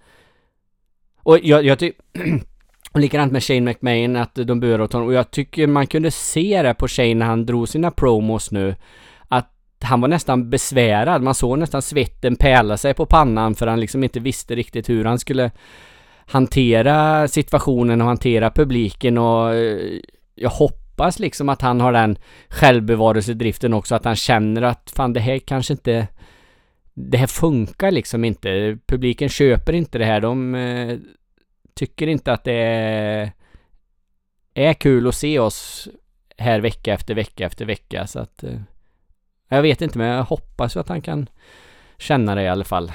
Och jag, jag tycker *clears throat* Likadant med Shane McMahon, att de buar åt honom. Och jag tycker man kunde se det på Shane när han drog sina promos nu. Han var nästan besvärad. Man såg nästan svetten pärla sig på pannan för han liksom inte visste riktigt hur han skulle hantera situationen och hantera publiken och eh, jag hoppas liksom att han har den självbevarelsedriften också, att han känner att fan det här kanske inte det här funkar liksom inte. Publiken köper inte det här. De eh, tycker inte att det är, är kul att se oss här vecka efter vecka efter vecka. Så att eh, jag vet inte, men jag hoppas att han kan känna det i alla fall.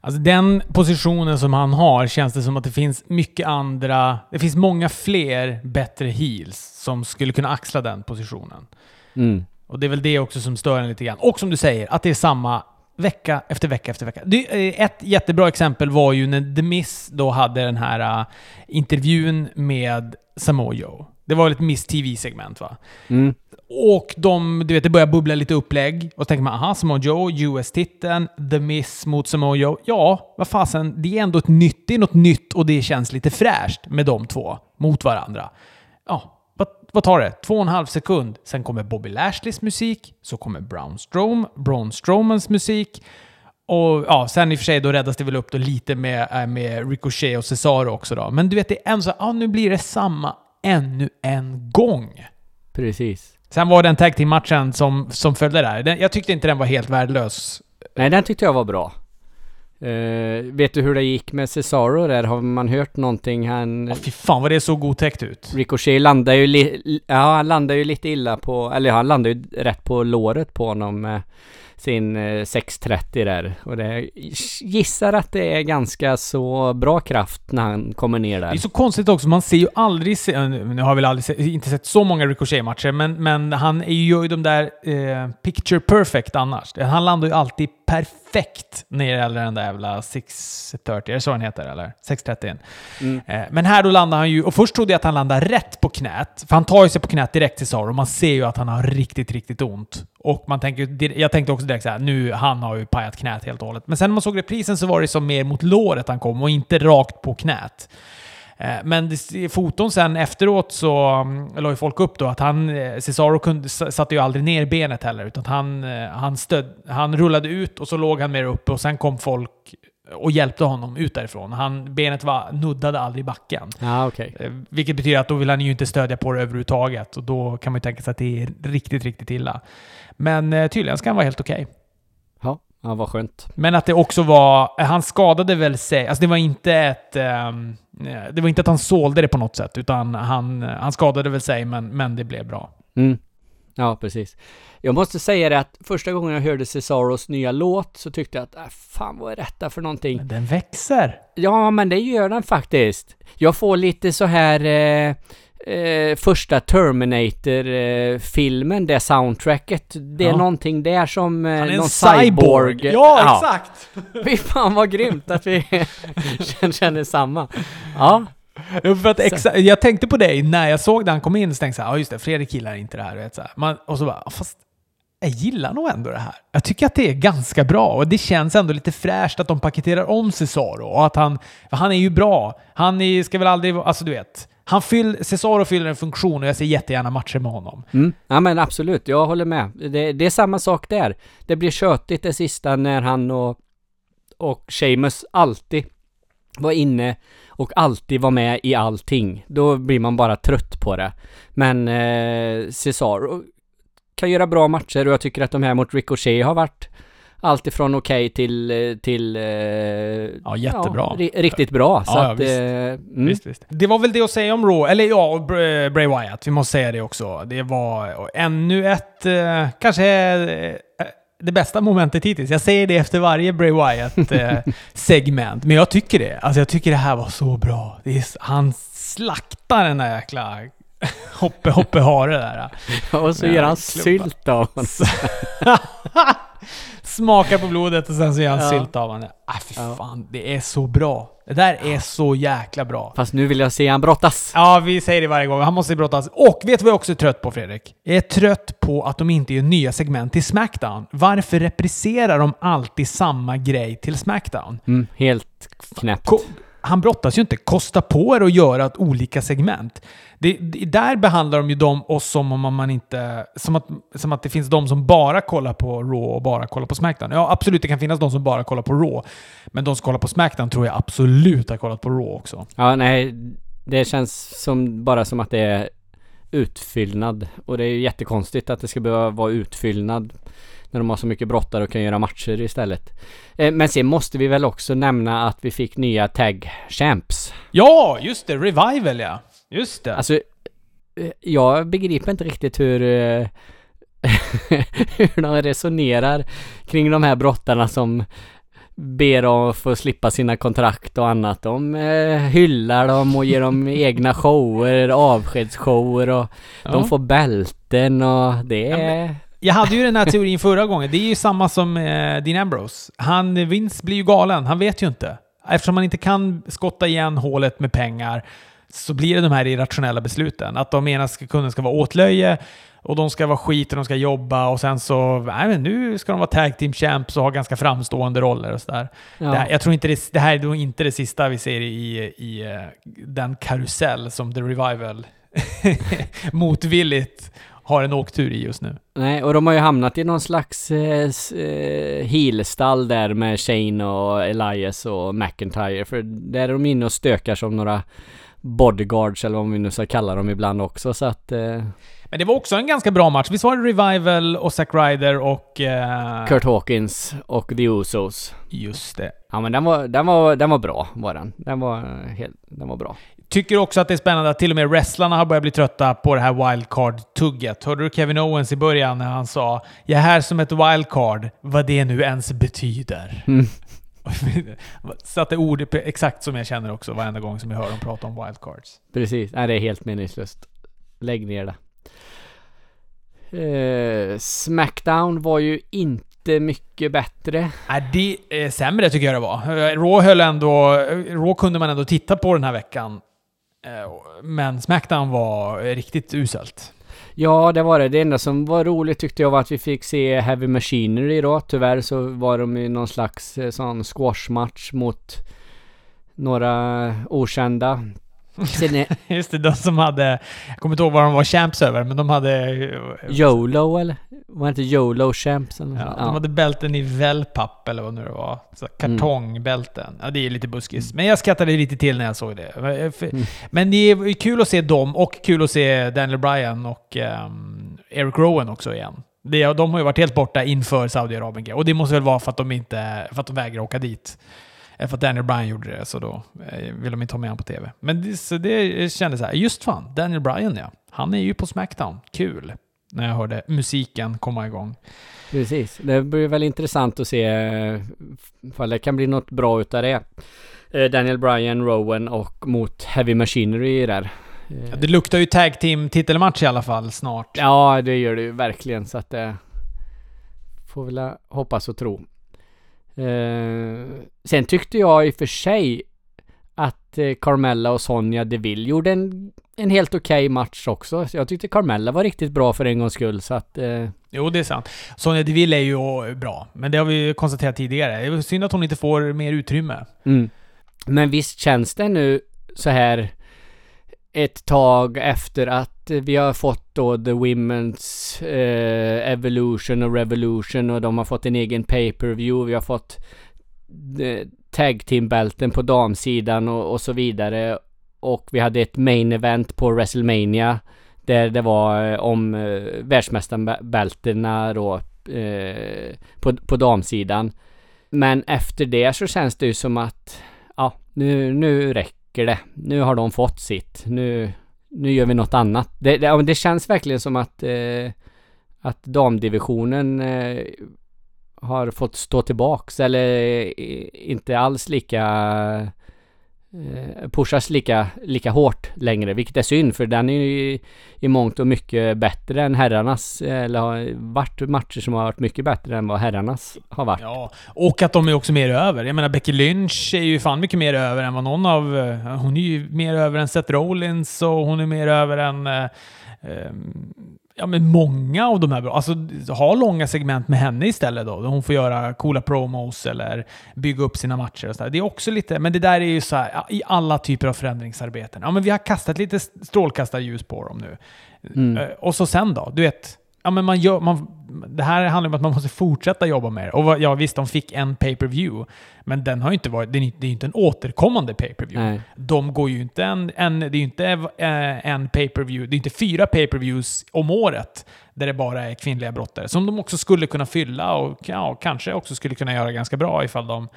Alltså den positionen som han har känns det som att det finns mycket andra... Det finns många fler bättre heels som skulle kunna axla den positionen. Mm. Och det är väl det också som stör en lite grann. Och som du säger, att det är samma vecka efter vecka efter vecka. Eh, ett jättebra exempel var ju när The Miss då hade den här uh, intervjun med Samoa Joe. Det var ett Miss TV-segment va? Mm. Och de, du vet, det börjar bubbla lite upplägg. Och så tänker man, aha, Samoa Joe, US-titeln, The Miss mot Samoa Joe. Ja, vad fasen, det är ändå ett nytt, det är något nytt och det känns lite fräscht med de två mot varandra. Ja, vad, vad tar det? Två och en halv sekund. Sen kommer Bobby Lashleys musik, så kommer Brown Strom, Braun Strowmans musik. Och ja, sen i och för sig då räddas det väl upp då lite med, äh, med Ricochet och Cesaro också då. Men du vet, det är en så ja nu blir det samma ännu en gång. Precis. Sen var den tag team-matchen som, som följde där. Den, jag tyckte inte den var helt värdelös. Nej, den tyckte jag var bra. Uh, vet du hur det gick med Cesaro där? Har man hört någonting? Han... Åh fy fan vad det såg otäckt ut. Ricochet landade ju, li... ja, han landade ju lite illa på, eller han landade ju rätt på låret på honom med sin eh, 630 där. Och det gissar att det är ganska så bra kraft när han kommer ner där. Det är så konstigt också, man ser ju aldrig, nu har jag väl aldrig inte sett så många Ricochet-matcher, men, men han är ju de där eh, picture perfect annars. Han landar ju alltid perfekt när det gäller den där jävla 630, är det så den heter eller? 630. Mm. Eh, men här då landar han ju, och först trodde jag att han landade rätt på knät, för han tar ju sig på knät direkt till Saro och man ser ju att han har riktigt, riktigt ont. Och man tänker, jag tänkte också direkt såhär, nu, han har ju pajat knät helt och hållet. Men sen när man såg reprisen så var det som mer mot låret han kom och inte rakt på knät. Eh, men i foton sen efteråt så mm, la ju folk upp då att han, eh, Cesaro kunde, satte ju aldrig ner benet heller, utan han, eh, han, stöd, han rullade ut och så låg han mer uppe och sen kom folk och hjälpte honom ut därifrån. Han, benet var, nuddade aldrig backen. Ah, okay. Vilket betyder att då vill han ju inte stödja på det överhuvudtaget. Och då kan man ju tänka sig att det är riktigt, riktigt illa. Men tydligen ska han vara helt okej. Okay. Ja, vad skönt. Men att det också var... Han skadade väl sig. Alltså det var inte ett... Um, det var inte att han sålde det på något sätt, utan han, han skadade väl sig, men, men det blev bra. Mm. Ja, precis. Jag måste säga det att första gången jag hörde Cesaros nya låt så tyckte jag att äh, fan vad är detta för någonting? Den växer! Ja, men det gör den faktiskt. Jag får lite så här... Eh, eh, första Terminator-filmen, det soundtracket. Det är Ja. någonting där som eh, Han är en någon cyborg! Ja, exakt! *laughs* Fy fan vad grymt att vi *laughs* känner- samma. Ja, För att exa- jag tänkte på dig när jag såg den kom in, så tänkte jag ja just det, Fredrik gillar inte det här. Vet, så här. Man, och så bara, fast jag gillar nog ändå det här. Jag tycker att det är ganska bra och det känns ändå lite fräscht att de paketerar om Cesaro och att han, han är ju bra. Han är, ska väl aldrig, alltså du vet, han fyll, Cesaro fyller en funktion och jag ser jättegärna matcher med honom. mm. ja men absolut, jag håller med. Det, det är samma sak där. Det blir tjötigt det sista när han och, och Seamus alltid var inne och alltid var med i allting. Då blir man bara trött på det. Men eh, Cesaro kan göra bra matcher och jag tycker att de här mot Ricochet har varit allt ifrån okej till, eh, till eh, Ja, jättebra. Ja, ri- riktigt bra. Så Ja, ja, att, visst. eh, mm. Visst, visst. Det var väl det att säga om Raw, eller ja, och Br- Bray Wyatt. Vi måste säga det också. Det var ännu ett, eh, kanske eh, det bästa momentet hittills. Jag säger det efter varje Bray Wyatt-segment, *laughs* men jag tycker det. Alltså jag tycker det här var så bra. Det är, han slaktar den där jäkla *laughs* Hoppe Hoppe Hare där. Och så Ja, gör han klubba. sylt av honom. *laughs* Smakar på blodet och sen så gör han Ja. sylt av honom. Ah, fy Ja. fan, det är så bra. Det där är så jäkla bra. Fast nu vill jag se han brottas. Ja, vi säger det varje gång. Han måste brottas. Och vet du vad jag också är trött på, Fredrik? Jag är trött på att de inte gör nya segment till Smackdown. Varför repriserar de alltid samma grej till Smackdown? Mm, helt knäppt. Ko- han brottas ju inte. Kosta på er att göra ett olika segment. Det, det, där behandlar de ju dem, oss som om man inte... Som att, som att det finns de som bara kollar på Raw och bara kollar på Smackdown. Ja, absolut, det kan finnas de som bara kollar på Raw. Men de som kollar på Smackdown tror jag absolut har kollat på Raw också. Ja, nej. Det känns som, bara som att det är utfyllnad. Och det är ju jättekonstigt att det ska behöva vara utfyllnad. När de har så mycket brottare och kan göra matcher istället. Eh, men sen måste vi väl också nämna att vi fick nya tag champs. Ja, just det. Revival, ja. Just det. Alltså, eh, jag begriper inte riktigt hur, eh, *laughs* hur de resonerar kring de här brottarna som ber om att få slippa sina kontrakt och annat. De eh, hyllar dem och ger dem *laughs* egna shower, avskedsshower och Ja. de får bälten och det Ja, är... Jag hade ju den här teorin förra gången. Det är ju samma som eh, Dean Ambrose. Han, Vince blir ju galen. Han vet ju inte. Eftersom man inte kan skotta igen hålet med pengar så blir det de här irrationella besluten. Att de ena kunden ska vara åtlöje och de ska vara skit och de ska jobba och sen så, nej men nu ska de vara tag team champs och ha ganska framstående roller och sådär. Ja. Det, här, jag tror inte det, det här är inte det sista vi ser i, i eh, den karusell som The Revival *laughs* motvilligt har en åktur i just nu. Nej, och de har ju hamnat i någon slags eh, eh, heelstall där med Shane och Elias och McIntyre. För där är de inne och stökar som några bodyguards eller vad vi nu ska kalla dem ibland också. Så att eh, Men det var också en ganska bra match. Visst var det Revival och Zack Ryder och... Eh, Kurt Hawkins och The Usos. Just det. Ja men den var, den var, den var bra var den. Den var eh, helt, den var bra. Tycker också att det är spännande att till och med wrestlarna har börjat bli trötta på det här wildcard-tugget. Hörde du Kevin Owens i början när han sa “Jag är här som ett wildcard”, vad det nu ens betyder. Mm. *laughs* Satte ord exakt som jag känner också varenda gång som jag hör dem prata om wildcards. Precis, nej det är helt meningslöst. Lägg ner det. Eh, Smackdown var ju inte mycket bättre. Nej, det är sämre tycker jag det var. Eh, Raw höll ändå... Raw kunde man ändå titta på den här veckan. Eh, men Smackdown var riktigt uselt. Ja, det var det. Det enda som var roligt tyckte jag var att vi fick se Heavy Machinery då. Tyvärr så var de i någon slags eh, sån squashmatch mot några okända. Sen *laughs* Just det, de som hade... Jag kommer inte ihåg vad de var champs över, men de hade... YOLO eller? Var inte YOLO Champs eller Ja, de hade bälten i wellpapp eller vad nu det var. Så Mm. kartongbälten. Ja, det är lite buskis. Men jag skrattade lite till när jag såg det. Men- för- Mm. Men det är kul att se dem och kul att se Daniel Bryan och ehm, Eric Rowan också igen. Det, de har ju varit helt borta inför Saudiarabien och det måste väl vara för att de inte för att de vägrar åka dit. Eh, För att Daniel Bryan gjorde det, så då eh, vill de inte ha med honom på TV. Men det, så det kändes så här, just fan, Daniel Bryan ja. Han är ju på Smackdown. Kul! När jag hörde musiken komma igång. Precis. Det blir väl intressant att se eh, ifall det kan bli något bra utav det. Eh, Daniel Bryan, Rowan och mot Heavy Machinery där. Ja, det luktar ju tag team titelmatch i alla fall snart. Ja, det gör det ju verkligen så att det får väl hoppas och tro. Eh, sen tyckte jag i och för sig att eh, Carmella och Sonja Deville gjorde en, en helt okej okay match också. Så jag tyckte Carmella var riktigt bra för en gångs skull så att... Eh... Jo, det är sant. Sonja Deville är ju bra, men det har vi konstaterat tidigare. Det är synd att hon inte får mer utrymme. Mm. Men visst känns det nu så här ett tag efter att vi har fått då The Women's eh, Evolution och Revolution och de har fått en egen pay-per-view. Vi har fått eh, tag team-bälten på damsidan och, och, så vidare. Och vi hade ett main event på WrestleMania där det var eh, om eh, världsmästarbältena då eh, på, på damsidan. Men efter det så känns det ju som att ja, nu, nu räcker räcker det. Nu har de fått sitt. Nu, nu gör vi något annat. Det, det, det känns verkligen som att, eh, att damdivisionen eh, har fått stå tillbaks eller eh, inte alls lika eh, Eh, pushas lika, lika hårt längre, vilket är synd för den är ju i, mångt och mycket bättre än herrarnas, eller har varit matcher som har varit mycket bättre än vad herrarnas har varit. Ja, och att de är också mer över. Jag menar Becky Lynch är ju fan mycket mer över än vad någon av... Eh, hon är ju mer över än Seth Rollins och hon är mer över än... Eh, ehm, ja, men många av de här, alltså ha långa segment med henne istället då. Hon får göra coola promos eller bygga upp sina matcher och så där. Det är också lite, men det där är ju så här, i alla typer av förändringsarbeten. Ja, men vi har kastat lite strålkastarljus på dem nu. Mm. Eh, och så sen då, du vet, ja, men man gör, man, det här handlar om att man måste fortsätta jobba med det. Och ja, visst, de fick en pay-per-view, men den har ju inte varit, det är, det är inte en återkommande pay-per-view. De går ju inte en, en det är ju inte eh, en pay-per-view, det är inte fyra pay-per-views om året där det bara är kvinnliga brottare, som de också skulle kunna fylla och ja, kanske också skulle kunna göra ganska bra ifall de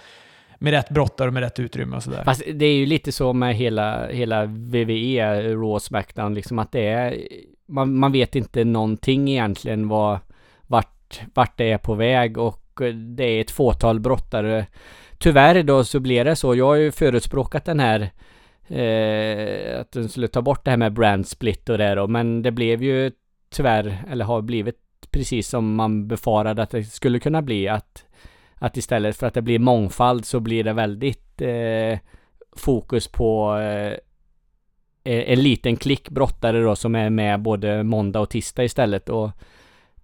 med rätt brottare och med rätt utrymme och sådär. Fast det är ju lite så med hela, hela VVE, Raw Smackdown, liksom att det är man, man vet inte någonting egentligen vad, vart, vart det är på väg och eh, det är ett fåtal brottare. Tyvärr då så blir det så. Jag har ju förespråkat den här eh, att de skulle ta bort det här med brand split och det då, men det blev ju tyvärr, eller har blivit precis som man befarade att det skulle kunna bli. Att, att istället för att det blir mångfald så blir det väldigt eh, fokus på eh, Eh, en liten klick brottare då som är med både måndag och tisdag istället och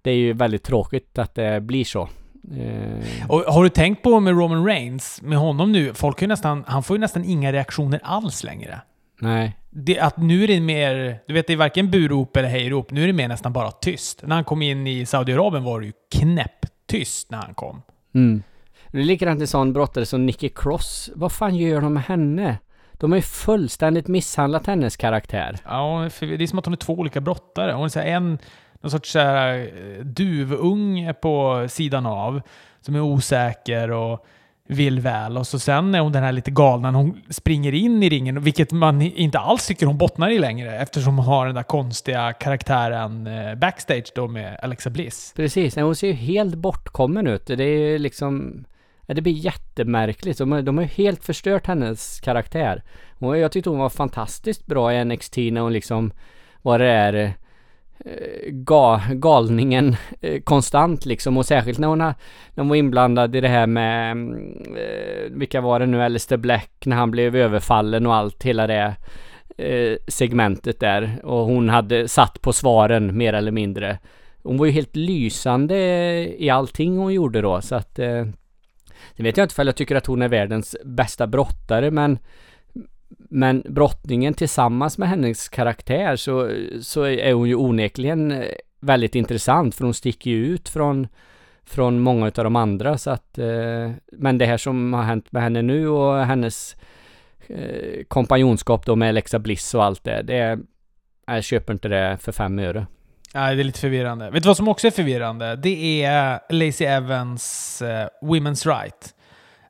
det är ju väldigt tråkigt att det blir så. Eh. Och har du tänkt på med Roman Reigns, med honom nu, folk har nästan, han får ju nästan inga reaktioner alls längre. Nej. Det, att nu är det mer, du vet det är varken burop eller hejrop, nu är det mer nästan bara tyst. När han kom in i Saudiarabien var det ju knäpptyst när han kom. Mm. Det är likadant en sån brottare som Nicky Cross. Vad fan gör de med henne? De har ju fullständigt misshandlat hennes karaktär. Ja, det är som att hon är två olika brottare. Hon är så en någon sorts så här, eh, duvunge på sidan av, som är osäker och vill väl. Och så sen är hon den här lite galna hon springer in i ringen, vilket man inte alls tycker hon bottnar i längre eftersom hon har den där konstiga karaktären eh, backstage då med Alexa Bliss. Precis, hon ser ju helt bortkommen ut. Det är ju liksom... Ja, det blir jättemärkligt. De, de har ju helt förstört hennes karaktär. Och jag tyckte hon var fantastiskt bra i NXT när hon liksom var det där eh, ga, galningen eh, konstant liksom och särskilt när hon, har, när hon var inblandad i det här med mm, eh, vilka var det nu, Alistair Black när han blev överfallen och allt, hela det segmentet där och hon hade satt på svaren mer eller mindre. Hon var ju helt lysande i allting hon gjorde då så att det Sen vet jag inte för jag tycker att hon är världens bästa brottare men men brottningen tillsammans med hennes karaktär så, så är hon ju onekligen väldigt intressant för hon sticker ju ut från från många av de andra så att eh, men det här som har hänt med henne nu och hennes eh, kompanjonskap då med Alexa Bliss och allt det, det jag köper inte det för fem öre. Nej, det är lite förvirrande. Vet du vad som också är förvirrande? Det är Lacey Evans uh, Women's Right.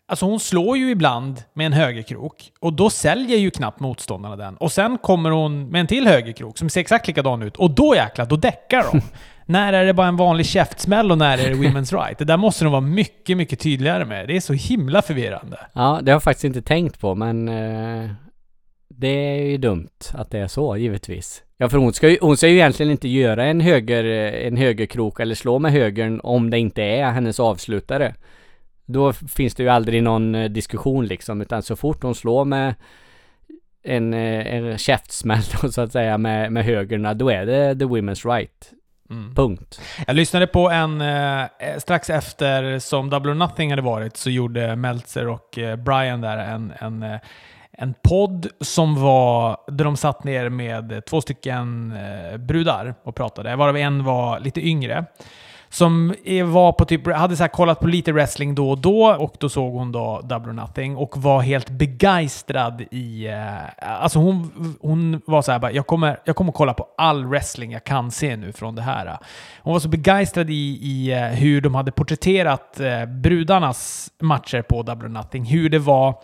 Alltså hon slår ju ibland med en högerkrok och då säljer ju knappt motståndarna den. Och sen kommer hon med en till högerkrok som ser exakt likadan ut och då jäklar, då däckar de. *laughs* när är det bara en vanlig käftsmäll och när är det Women's Right? Det där måste de vara mycket, mycket tydligare med. Det är så himla förvirrande. Ja, det har jag faktiskt inte tänkt på, men... Uh Det är ju dumt att det är så, givetvis. Ja, för hon ska ju, hon ska ju egentligen inte göra en höger, en högerkrok eller slå med högern om det inte är hennes avslutare. Då finns det ju aldrig någon eh, diskussion liksom, utan så fort hon slår med en, eh, en käftsmäll så att säga med, med högerna, då är det the women's right. Mm. Punkt. Jag lyssnade på en, eh, strax efter som Double or Nothing hade varit, så gjorde Meltzer och eh, Brian där en, en, eh, en podd som var, där de satt ner med två stycken eh, brudar och pratade, varav en var lite yngre som var på typ, hade så kollat på lite wrestling då och då och då såg hon då Double or Nothing och var helt begeistrad i... Eh, alltså hon, hon var så här bara, jag kommer, jag kommer kolla på all wrestling jag kan se nu från det här. Hon var så begeistrad i, i eh, hur de hade porträtterat brudarnas matcher på Double or Nothing. Hur det var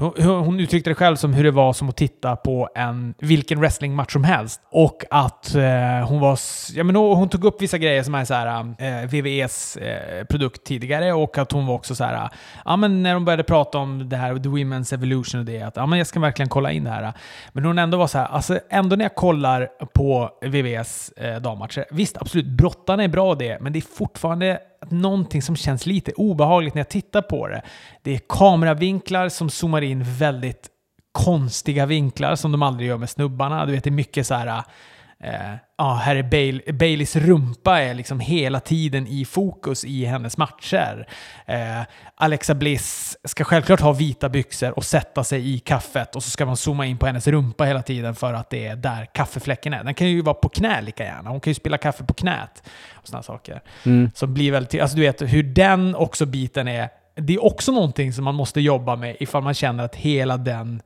hon uttryckte det själv som hur det var som att titta på en, vilken wrestlingmatch som helst. Och att eh, hon var... Ja, men hon, tog upp vissa grejer som är så här, eh, VVEs eh, produkt tidigare och att hon var också så här... Ja, men när de började prata om det här, The Women's Evolution och det, att ja, men jag ska verkligen kolla in det här. Men hon ändå var så här, alltså ändå när jag kollar på VVEs eh, dammatcher, visst absolut, brottarna är bra det, men det är fortfarande någonting som känns lite obehagligt när jag tittar på det. Det är kameravinklar som zoomar in väldigt konstiga vinklar som de aldrig gör med snubbarna. Du vet, det är mycket så här Eh, ja, här är Bail Baileys rumpa är liksom hela tiden i fokus i hennes matcher. Eh, Alexa Bliss ska självklart ha vita byxor och sätta sig i kaffet och så ska man zooma in på hennes rumpa hela tiden för att det är där kaffefläcken är. Den kan ju vara på knä lika gärna. Hon kan ju spilla kaffe på knät och sådana saker. Mm. Så blir väldigt, alltså du vet hur den också biten är. Det är också någonting som man måste jobba med ifall man känner att hela den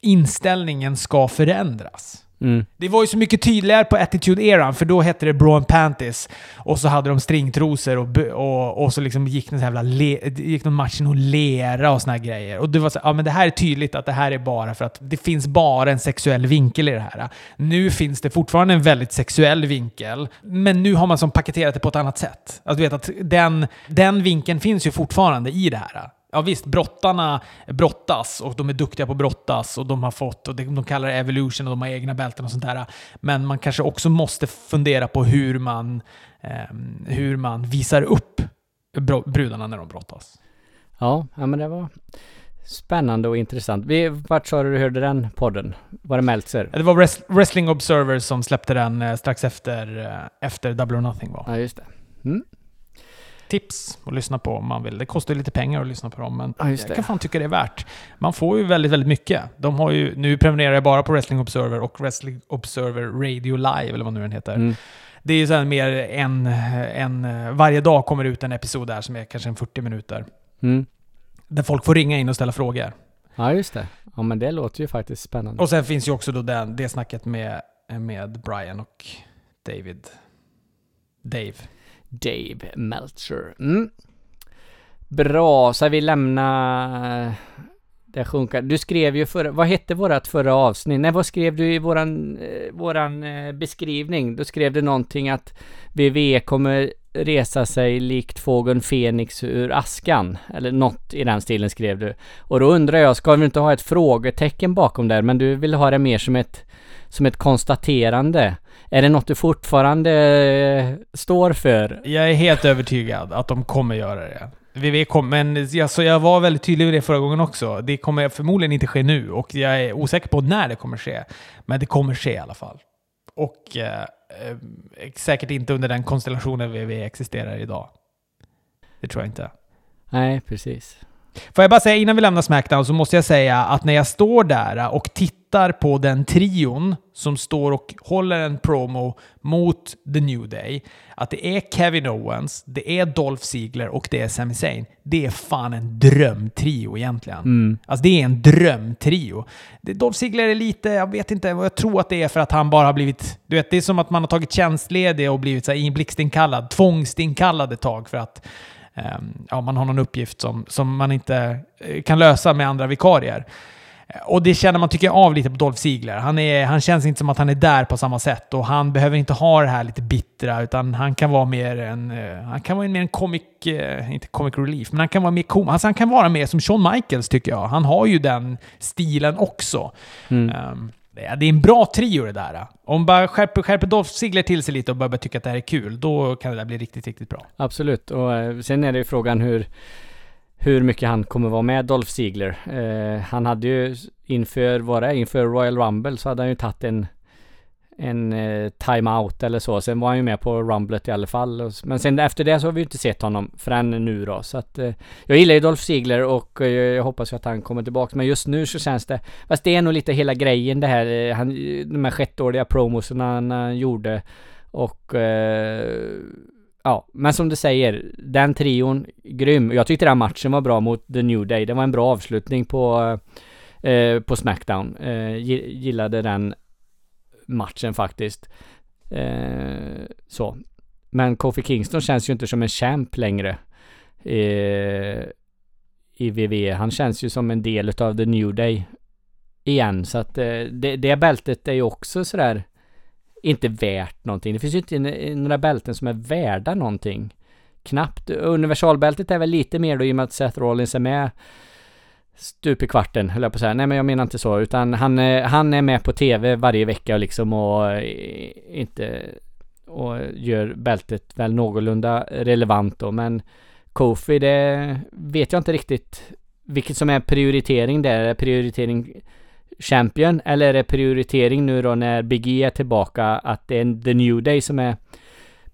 inställningen ska förändras. Mm. Det var ju så mycket tydligare på Attitude-eran, för då hette det Braun Panties. Och så hade de stringtrosor och, och, och så liksom gick, någon jävla le, gick någon match i någon lera och såna här grejer. Och det var så ja men det här är tydligt att det här är bara för att det finns bara en sexuell vinkel i det här. Nu finns det fortfarande en väldigt sexuell vinkel, men nu har man som paketerat det på ett annat sätt. Alltså, du vet att den, den vinkeln finns ju fortfarande i det här. Ja visst, brottarna brottas och de är duktiga på att brottas och de har fått, och de kallar det evolution och de har egna bälten och sånt där. Men man kanske också måste fundera på hur man, eh, hur man visar upp brudarna när de brottas. Ja, ja men det var spännande och intressant. Vi, vart sa du du hörde den podden? Var det Meltzer? Det var Wrestling Observer som släppte den eh, strax efter, eh, efter Double or Nothing var. Ja, just det. Mm tips att lyssna på om man vill. Det kostar ju lite pengar att lyssna på dem, men ja, jag kan fan tycka det är värt. Man får ju väldigt, väldigt mycket. De har ju, nu prenumererar jag bara på Wrestling Observer och Wrestling Observer Radio Live, eller vad nu den heter. Mm. Det är ju så mer en, en... Varje dag kommer ut en episod där som är kanske en 40 minuter. Mm. Där folk får ringa in och ställa frågor. Ja, just det. Ja, men det låter ju faktiskt spännande. Och sen finns ju också då den, det snacket med, med Brian och David. Dave. Dave Meltzer. Mm. Bra, så vi lämnar eh, det sjunka. Du skrev ju förra, vad hette vårat förra avsnitt? Nej, vad skrev du i våran, eh, våran eh, beskrivning? Då skrev du någonting att VV kommer resa sig likt fågeln Fenix ur askan. Eller något i den stilen skrev du. Och då undrar jag, ska vi inte ha ett frågetecken bakom där? Men du vill ha det mer som ett, som ett konstaterande. Är det något du fortfarande eh, står för? Jag är helt övertygad att de kommer göra det. VV kom, men alltså, jag var väldigt tydlig med det förra gången också. Det kommer förmodligen inte ske nu och jag är osäker på när det kommer ske. Men det kommer ske i alla fall. Och eh, eh säkert inte under den konstellationen VV existerar idag. Det tror jag inte. Nej, precis. Får jag bara säga innan vi lämnar Smackdown så måste jag säga att när jag står där och tittar på den trion som står och håller en promo mot The New Day, att det är Kevin Owens, det är Dolph Ziggler och det är Sami Zayn. Det är fan en drömtrio egentligen. Mm. Alltså det är en drömtrio. Dolph Ziggler är lite, jag vet inte, jag tror att det är för att han bara har blivit... Du vet, det är som att man har tagit tjänstledig och blivit så här blixtinkallad, tvångstinkallad ett tag för att ja, man har någon uppgift som, som man inte eh, kan lösa med andra vikarier. Och det känner man, tycker jag, av lite på Dolph Ziegler. Han, är, han känns inte som att han är där på samma sätt och han behöver inte ha det här lite bittra, utan han kan vara mer en... Uh, han kan vara mer en comic... Inte comic relief, men han kan vara mer kom, alltså han kan vara mer som Shawn Michaels, tycker jag. Han har ju den stilen också. Mm. Um, det är en bra trio det där. Om bara skärper, skärper Dolph Ziggler till sig lite och börjar tycka att det här är kul, då kan det där bli riktigt, riktigt bra. Absolut, och eh, sen är det ju frågan hur hur mycket han kommer vara med Dolph Ziggler. Eh, han hade ju inför, vad det inför Royal Rumble så hade han ju tagit en en eh, timeout eller så. Sen var han ju med på Rumblet i alla fall. Men sen efter det så har vi ju inte sett honom förrän nu då. Så att eh, jag gillar ju Dolph Ziggler och eh, jag hoppas ju att han kommer tillbaka. Men just nu så känns det, fast det är nog lite hela grejen det här, eh, han, de här sjätteåriga promosen han, han gjorde. Och eh, Ja, men som du säger, den trion, grym. Jag tyckte den matchen var bra mot The New Day. Det var en bra avslutning på, eh, på Smackdown. Gillade den matchen faktiskt. Eh, så. Men Kofi Kingston känns ju inte som en champ längre. Eh, I VV. Han känns ju som en del av The New Day. Igen, så att eh, det, det bältet är ju också sådär inte värt någonting. Det finns ju inte några bälten som är värda någonting. Knappt. Universalbältet är väl lite mer då i och med att Seth Rollins är med stup i kvarten, höll jag på att säga. Nej, men jag menar inte så, utan han, han är med på tv varje vecka liksom och eh, inte och gör bältet väl någorlunda relevant då, men Kofi, det vet jag inte riktigt vilket som är prioritering där. Är det prioritering Champion eller är det prioritering nu då när Big E är tillbaka att det är The New Day som är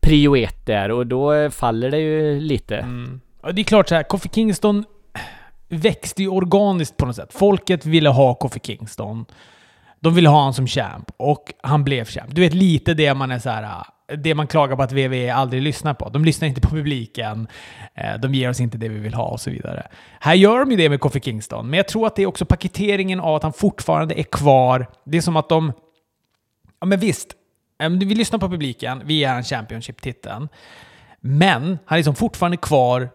prio ett där och då faller det ju lite. Mm. Ja, det är klart så här, Kofi Kingston växte ju organiskt på något sätt. Folket ville ha Kofi Kingston. De ville ha honom som champ och han blev champ. Du vet lite det man är så här det man klagar på att WWE aldrig lyssnar på. De lyssnar inte på publiken, eh, de ger oss inte det vi vill ha och så vidare. Här gör de ju det med Kofi Kingston, men jag tror att det är också paketeringen av att han fortfarande är kvar. Det är som att de... Ja, men visst. Eh, vi lyssnar på publiken, vi är en Championship-titeln. Men han är liksom fortfarande kvar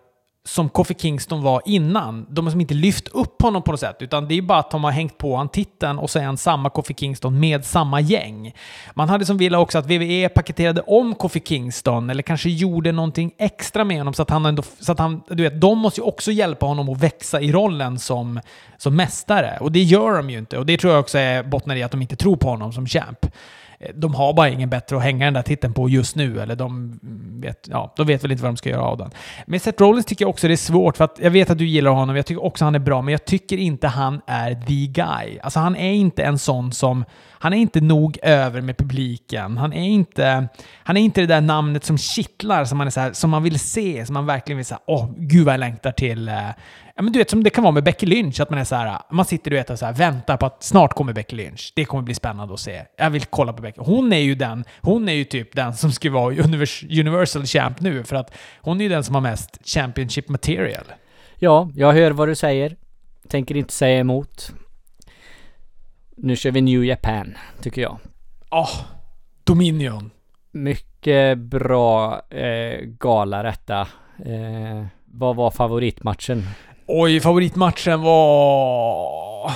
som Kofi Kingston var innan. De har som inte lyft upp honom på något sätt, utan det är bara att de har hängt på han titeln och så är han samma Kofi Kingston med samma gäng. Man hade som vilja också att WWE paketerade om Kofi Kingston, eller kanske gjorde någonting extra med honom så att han ändå... Så att han, du vet, de måste ju också hjälpa honom att växa i rollen som, som mästare. Och det gör de ju inte. Och det tror jag också är bottnar i att de inte tror på honom som champ. Eh, de har bara ingen bättre att hänga den där titeln på just nu, eller de vet, ja, de vet väl inte vad de ska göra av den. Men Seth Rollins tycker jag också det är svårt, för att jag vet att du gillar honom, jag tycker också han är bra, men jag tycker inte han är the guy. Alltså han är inte en sån som han är inte nog över med publiken. Han är inte, han är inte det där namnet som kittlar, som man, är så här, som man vill se, som man verkligen vill säga åh, gud vad jag längtar till. Eh, Ja, men du vet, som det kan vara med Becky Lynch, att man är så här, man sitter du vet, och så här, väntar på att snart kommer Becky Lynch. Det kommer bli spännande att se. Jag vill kolla på Becky. Hon är ju den, hon är ju typ den som ska vara Universal Champ nu, för att hon är ju den som har mest Championship material. Ja, jag hör vad du säger. Tänker inte säga emot. Nu kör vi New Japan, tycker jag. Ja, oh, Dominion. Mycket bra eh, gala detta. Eh, vad var favoritmatchen? Oj, favoritmatchen var...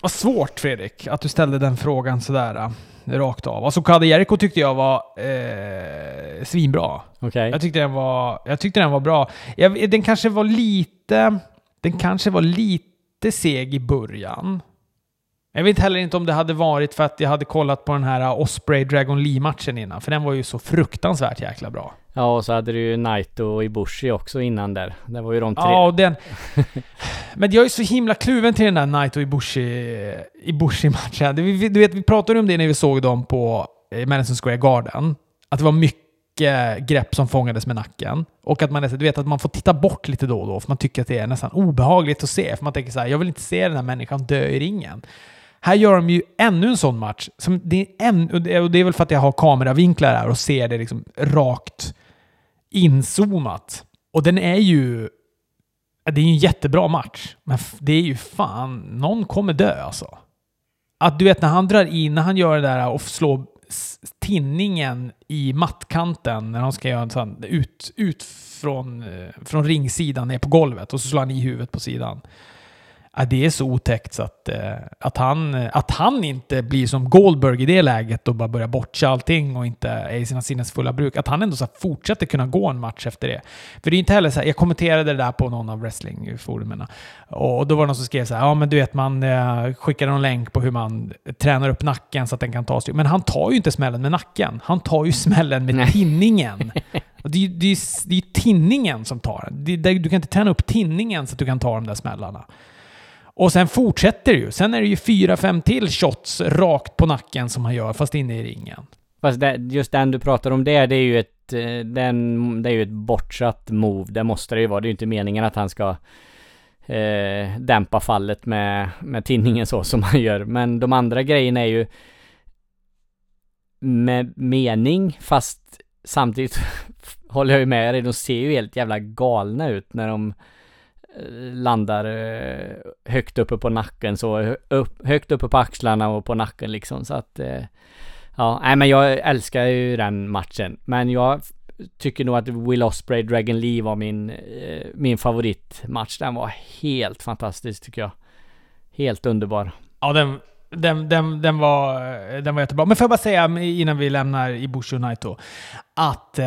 Vad svårt Fredrik, att du ställde den frågan sådär äh, rakt av. Alltså Kade Jericho tyckte jag var eh, svinbra. Okay. Jag tyckte den var, jag tyckte den var bra. Jag, den kanske var lite... Den kanske var lite lite seg i början. Jag vet heller inte om det hade varit för att jag hade kollat på den här Osprey Dragon Lee-matchen innan, för den var ju så fruktansvärt jäkla bra. Ja, och så hade du ju Naito och Ibushi också innan där. Det var ju de tre. Ja, och den... *laughs* Men jag är så himla kluven till den där Naito Ibushi, Ibushi-matchen. Du vet, vi pratade om det när vi såg dem på eh, Madison Square Garden. Att det var mycket grepp som fångades med nacken. Och att man, du vet, att man får titta bort lite då och då, för man tycker att det är nästan obehagligt att se. För man tänker så här, jag vill inte se den här människan dö i ringen. Här gör de ju ännu en sån match. Som det är en, och det är väl för att jag har kameravinklar här och ser det liksom rakt inzoomat. Och den är ju... Det är ju en jättebra match, men det är ju fan... Någon kommer dö alltså. Att du vet när han drar in, när han gör det där och slår tinningen i mattkanten när han ska göra en sån ut, ut från, eh, från ringsidan ner på golvet och så slår han i huvudet på sidan. Ja, det är så otäckt så att, eh, att, han, att han inte blir som Goldberg i det läget och bara börjar botcha allting och inte är i sina sinnesfulla bruk. Att han ändå så fortsätter kunna gå en match efter det. För det är inte heller så här, jag kommenterade det där på någon av wrestlingforumen och då var det någon som skrev så här, ja men du vet man eh, skickade någon länk på hur man tränar upp nacken så att den kan ta sig. Men han tar ju inte smällen med nacken, han tar ju smällen med tinningen. *laughs* Och det, är, det, är, det är tinningen som tar den. Du kan inte träna upp tinningen så att du kan ta de där smällarna. Och sen fortsätter det ju. Sen är det ju fyra, fem till shots rakt på nacken som han gör, fast inne i ringen. Fast det, just den du pratar om där, det är ju ett, eh, den, det är ju ett bortsatt move. Det måste det ju vara. Det är ju inte meningen att han ska eh, dämpa fallet med, med tinningen så som han gör. Men de andra grejerna är ju med mening, fast samtidigt *laughs* håller jag ju med dig. De ser ju helt jävla galna ut när de landar eh, högt uppe på nacken så, upp, högt uppe på axlarna och på nacken liksom så att eh, Ja, nej men jag älskar ju den matchen. Men jag tycker nog att Will Osprey Dragon Lee var min, eh, min favoritmatch. Den var helt fantastisk tycker jag. Helt underbar. Ja, den, den, den, den, var, den var jättebra. Men får jag bara säga innan vi lämnar Ibushi Naito att eh,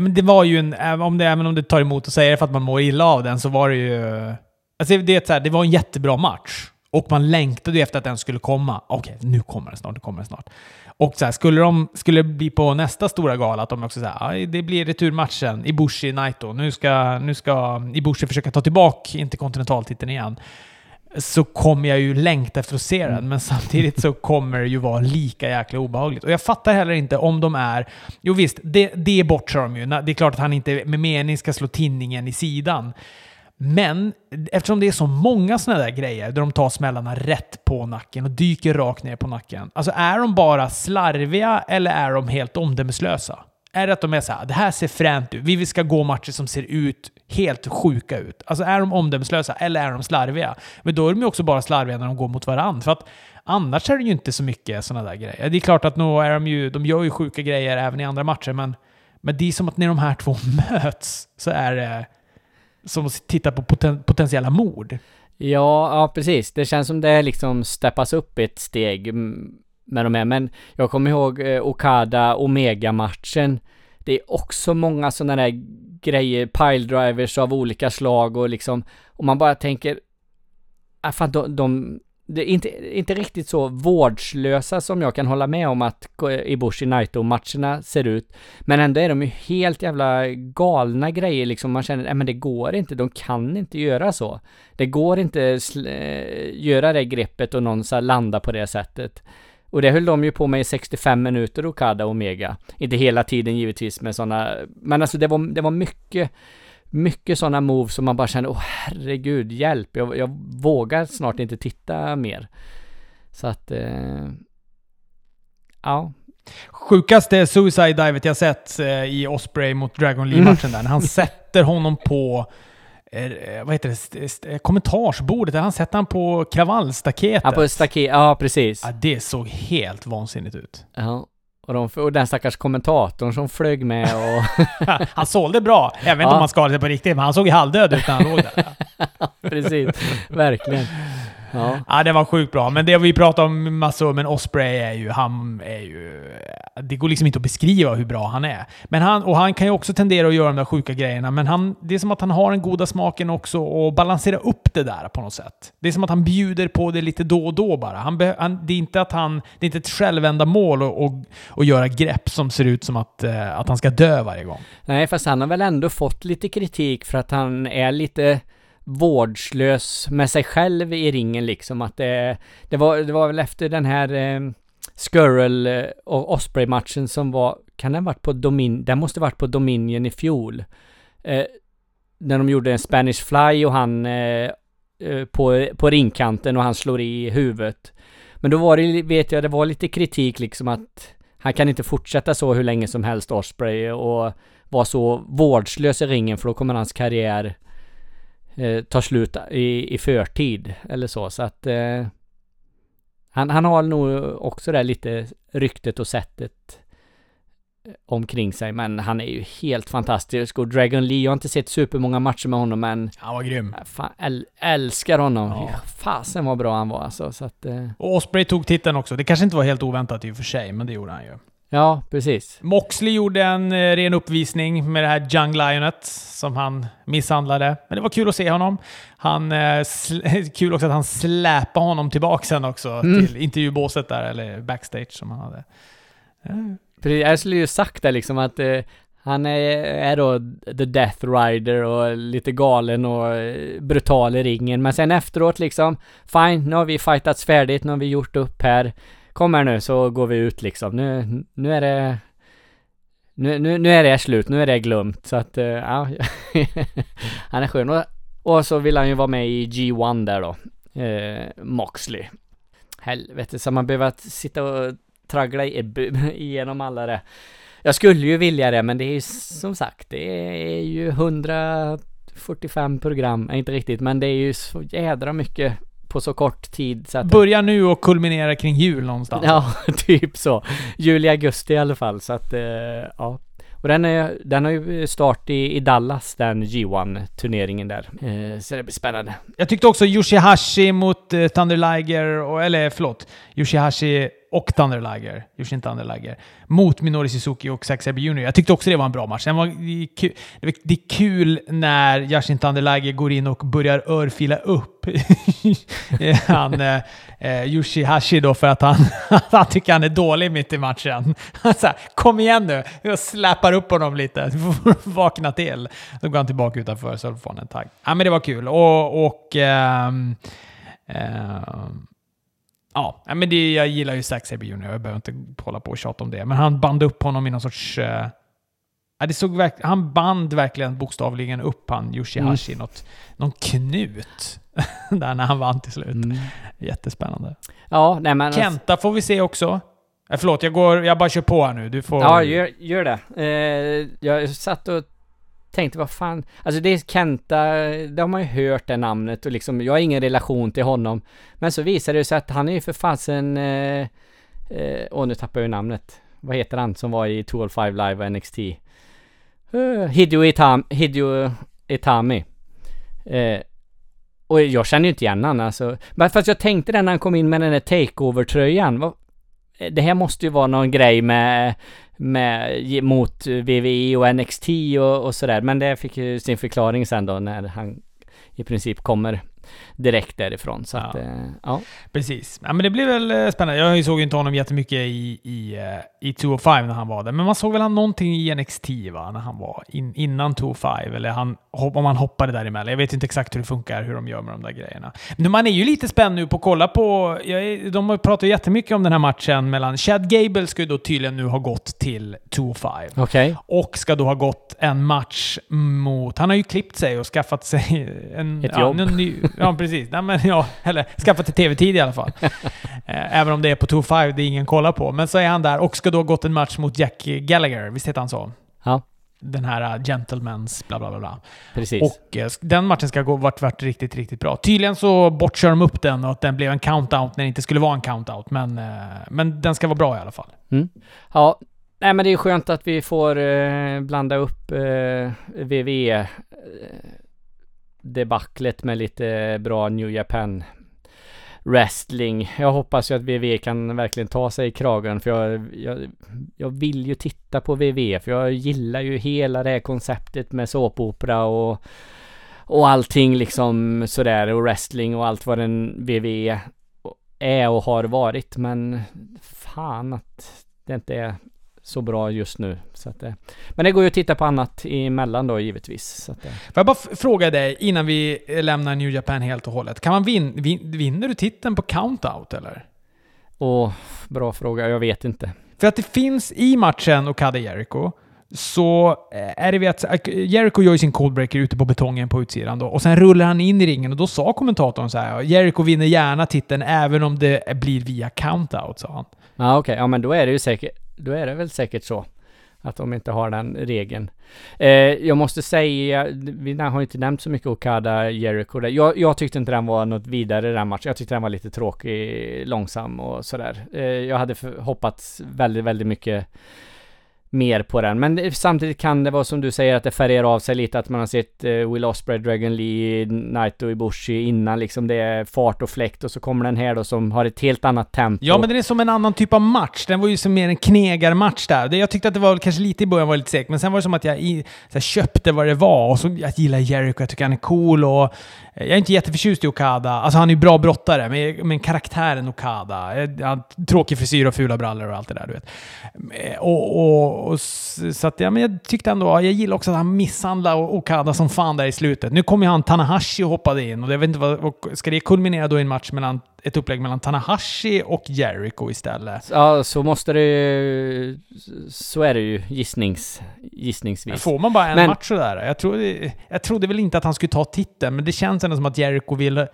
men det var ju en, om det, även om det tar emot att säga det för att man mår illa av den, så var det ju... Alltså det, så här, det var en jättebra match. Och man längtade ju efter att den skulle komma. Okej, okay, nu kommer den snart, nu kommer den snart. Och så här, skulle, de, skulle det bli på nästa stora gala att de också säger det blir returmatchen, Ibushi Naito. Nu ska, nu ska Ibushi försöka ta tillbaka interkontinentaltiteln igen så kommer jag ju längta efter att se den, men samtidigt så kommer det ju vara lika jäkla obehagligt. Och jag fattar heller inte om de är... Jo visst, det, det bortser de ju. Det är klart att han inte med mening ska slå tinningen i sidan. Men eftersom det är så många sådana där grejer där de tar smällarna rätt på nacken och dyker rakt ner på nacken. Alltså är de bara slarviga eller är de helt omdömeslösa? Är det att de är såhär, det här ser fränt ut, vi ska gå matcher som ser ut helt sjuka ut. Alltså är de omdömeslösa eller är de slarviga? Men då är de ju också bara slarviga när de går mot varandra. För att annars är det ju inte så mycket sådana där grejer. Det är klart att nu är de ju, de gör ju sjuka grejer även i andra matcher, men, men det är som att när de här två *laughs* möts så är det som att titta på poten, potentiella mord. Ja, ja precis. Det känns som det liksom steppas upp ett steg mm, med de här. Men jag kommer ihåg eh, Okada Omega-matchen. Det är också många sådana där grejer, piledrivers av olika slag och liksom, och man bara tänker, ah, fan, de, de det är inte, inte riktigt så vårdslösa som jag kan hålla med om att Ibushi Naito-matcherna ser ut. Men ändå är de ju helt jävla galna grejer liksom. Man känner, nej men det går inte, de kan inte göra så. Det går inte eh, göra det greppet och någon så landa på det sättet. Och det höll de ju på med i 65 minuter, Okada och Omega. Inte hela tiden givetvis med sådana, men alltså det var, det var mycket, mycket sådana moves som man bara kände, åh herregud, hjälp, jag, jag vågar snart inte titta mer. Så att, eh, ja. Sjukaste suicide divet jag sett eh, i Osprey mot Dragon Lee-matchen mm. där, när han sätter honom på vad heter det, kommentarsbordet. Där han sätter han på kravallstaketet. Ja, på staket, ja precis. Ja, det såg helt vansinnigt ut. Ja. Och, de, och den stackars kommentatorn som flög med och... *laughs* han sålde bra. Jag vet inte ja. om han skadade sig på riktigt, men han såg halvdöd ut när han låg där. *laughs* precis, verkligen. Ja. ja, det var sjukt bra. Men det vi pratade om massor, men Osprey är ju, han är ju... Det går liksom inte att beskriva hur bra han är. Men han, och han kan ju också tendera att göra de där sjuka grejerna, men han, det är som att han har den goda smaken också och balansera upp det där på något sätt. Det är som att han bjuder på det lite då och då bara. Han, han det, är inte att han, det är inte ett självändamål att och, och göra grepp som ser ut som att, uh, att han ska dö varje gång. Nej, fast han har väl ändå fått lite kritik för att han är lite vårdslös med sig själv i ringen liksom. Att det, det, var, det var väl efter den här eh, Skirrel eh, och Osprey-matchen som var, kan den varit på Domin, den måste varit på Dominion i fjol. Eh, när de gjorde en Spanish Fly och han eh, eh, på, på ringkanten och han slår i huvudet. Men då var det, vet jag, det var lite kritik liksom att han kan inte fortsätta så hur länge som helst Osprey och vara så vårdslös i ringen för då kommer hans karriär eh, tar slut i, i förtid eller så. Så att eh, han, han har nog också det lite ryktet och sättet omkring sig. Men han är ju helt fantastisk. Och Dragon Lee, jag har inte sett supermånga matcher med honom, men Han var grym. fan, äl, älskar honom. Ja. Ja. Fasen vad bra han var alltså. Så att, eh, Och Osprey tog titeln också. Det kanske inte var helt oväntat i och för sig, men det gjorde han ju. Ja, precis. Moxley gjorde en eh, ren uppvisning med det här Young Lionet som han misshandlade. Men det var kul att se honom. Han, eh, *laughs* kul också att han släpade honom tillbaka sen också Mm. till intervjubåset där, eller backstage som han hade. Precis, jag skulle ju sagt det liksom att eh, han är, är då the Death Rider och lite galen och eh, brutal i ringen. Men sen efteråt liksom, fine, nu har vi fightats färdigt, nu har vi gjort upp här. Kom här nu så går vi ut liksom. Nu, nu är det... Nu, nu, nu är det slut, nu är det glömt. Så att, eh, ja. *laughs* han är skön. Och, och så vill han ju vara med i G1 där då. Eh, Moxley. Helvete, så man behöver sitta och traggla i- *laughs* igenom alla det. Jag skulle ju vilja det, men det är ju som sagt, det är ju 145 program, Nej, inte riktigt, men det är ju så jädra mycket på så kort tid så att... Börjar nu och kulminera kring jul någonstans. Ja, *laughs* typ så. Juli, augusti i alla fall, så att eh, ja. Och den, är, den har ju start i, i Dallas, den G1-turneringen där. Eh, så det blir spännande. Jag tyckte också Yoshihashi mot eh, Thunder Liger, och, eller förlåt, Yoshihashi och Thunder Liger, Yoshin Thunder Liger, mot Minori Suzuki och Zack Sabre Jr. Jag tyckte också det var en bra match. Var, det, är kul, det, är kul när Yashin Thunder Liger går in och börjar örfila upp *laughs* han, eh, eh, Yoshihashi då för att han, *laughs* han tycker han är dålig mitt i matchen. Han *laughs* så här, Kom igen nu! Jag släpar upp honom lite. Du får vakna till. Då går han tillbaka utanför så får han en tagg. Ja, men det var kul. Och... och ehm, ehm, Ja, men det, jag gillar ju Zack Sabre Jr. Jag behöver inte hålla på och tjata om det. Men han band upp honom i någon sorts... ja, det såg verk, han band verkligen bokstavligen upp han Yoshihashi i något, någon knut. *laughs* där när han vann till slut. Mm. Jättespännande. Ja, nej men... alltså- Kenta får vi se också. Eh, förlåt, jag, går, jag bara kör på här nu. Du får... Ja, gör, gör det. Eh, jag satt och tänkte, vad fan. Alltså det är Kenta, det har man ju hört det namnet och liksom, jag har ingen relation till honom. Men så visade det sig att han är ju för fasen, eh, eh, åh nu tappar jag ju namnet. Vad heter han som var i 205 Live och NXT? Uh, eh, Hideo, Itam, Hideo Itami. Eh, och jag känner ju inte igen han alltså. Men fast jag tänkte det när han kom in med den där takeover-tröjan. Eh, det här måste ju vara någon grej med med, mot VVE och NXT och, och sådär. Men det fick ju sin förklaring sen då när han i princip kommer direkt därifrån. Så Ja. att, eh, ja. Precis. Ja, men det blir väl eh, spännande. Jag såg ju inte honom jättemycket i, i, eh, i 205 när han var där, men man såg väl han någonting i NXT va? När han var in, innan 205, eller han, om han hoppade däremellan. Jag vet inte exakt hur det funkar, hur de gör med de där grejerna. Men man är ju lite spänd nu på att kolla på... Jag de har pratat jättemycket om den här matchen mellan... Chad Gable ska ju då tydligen nu ha gått till 205. Okej. Och ska då ha gått en match mot... Han har ju klippt sig och skaffat sig en... Ett ja, jobb. en ny, ja, precis. Nej, men, ja, eller skaffat sig tv-tid i alla fall. *laughs* Eh, Även om det är på 2-5, det är ingen kollar på. Men så är han där och ska då ha gått en match mot Jack Gallagher. Visst heter han så? Ja, Den här uh, gentlemans bla bla bla. bla. precis. Och eh, den matchen ska ha varit, varit riktigt, riktigt bra. Tydligen så bortkör de upp den och att den blev en count-out när det inte skulle vara en count-out. Men, eh, men den ska vara bra i alla fall. Mm. Ja, nej men det är skönt att vi får eh, blanda upp eh, eh, debaclet med lite bra New Japan wrestling. Jag hoppas ju att VVE kan verkligen ta sig i kragen för jag, jag, jag vill ju titta på VVE för jag gillar ju hela det här konceptet med såpopera och och allting liksom sådär och wrestling och allt vad den VVE är och har varit men fan att det inte är så bra just nu. Så att, eh, men det går ju att titta på annat emellan då givetvis. Så att, eh, Får jag bara fråga dig innan vi lämnar New Japan helt och hållet. Kan man vin, vin, vinner du titeln på count-out eller? och bra fråga, jag vet inte. För att det finns i matchen Okada Jericho så eh, är det att Jericho gör ju sin coldbreaker ute på betongen på utsidan då, och sen rullar han in i ringen och då sa kommentatorn så här Jericho vinner gärna titeln även om det blir via count-out, sa han. Ja okej, ja men då är det ju säkert, då är det väl säkert så. Att de inte har den regeln. Eh, jag måste säga, vi har inte nämnt så mycket Okada, Jericho där. Jag, jag tyckte inte den var något vidare den matchen. Jag tyckte den var lite tråkig, långsam och sådär. Eh, jag hade hoppats väldigt, väldigt mycket mer på den. Men samtidigt kan det vara som du säger att det färgar av sig lite att man har sett eh, Will Ospreay, Dragon Lee, Naito Ibushi innan liksom det är fart och fläkt och så kommer den här då som har ett helt annat tempo. Ja, men den är som en annan typ av match. Den var ju som mer en knegarmatch där. Jag tyckte att det var kanske lite i början var lite segt, men sen var det som att jag, i, jag köpte vad det var och så jag gillar Jericho, jag tycker han är cool och jag är inte jätteförtjust i Okada. Alltså han är ju bra brottare, men, men karaktären Okada. Eh, han, tråkig frisyr och fula brallor och allt det där, du vet. Eh, och, och, och så att, ja, men jag tyckte ändå, jag gillar också att han misshandlade Okada som fan där i slutet. Nu kommer ju han Tanahashi och hoppade in och jag vet inte vad, ska det kulminera då i en match mellan ett upplägg mellan Tanahashi och Jericho istället. Ja, så måste det ju... Så är det ju gissnings, gissningsvis. Men får man bara en men, match sådär? Jag trodde, jag trodde väl inte att han skulle ta titeln, men det känns ändå som att Jericho vill...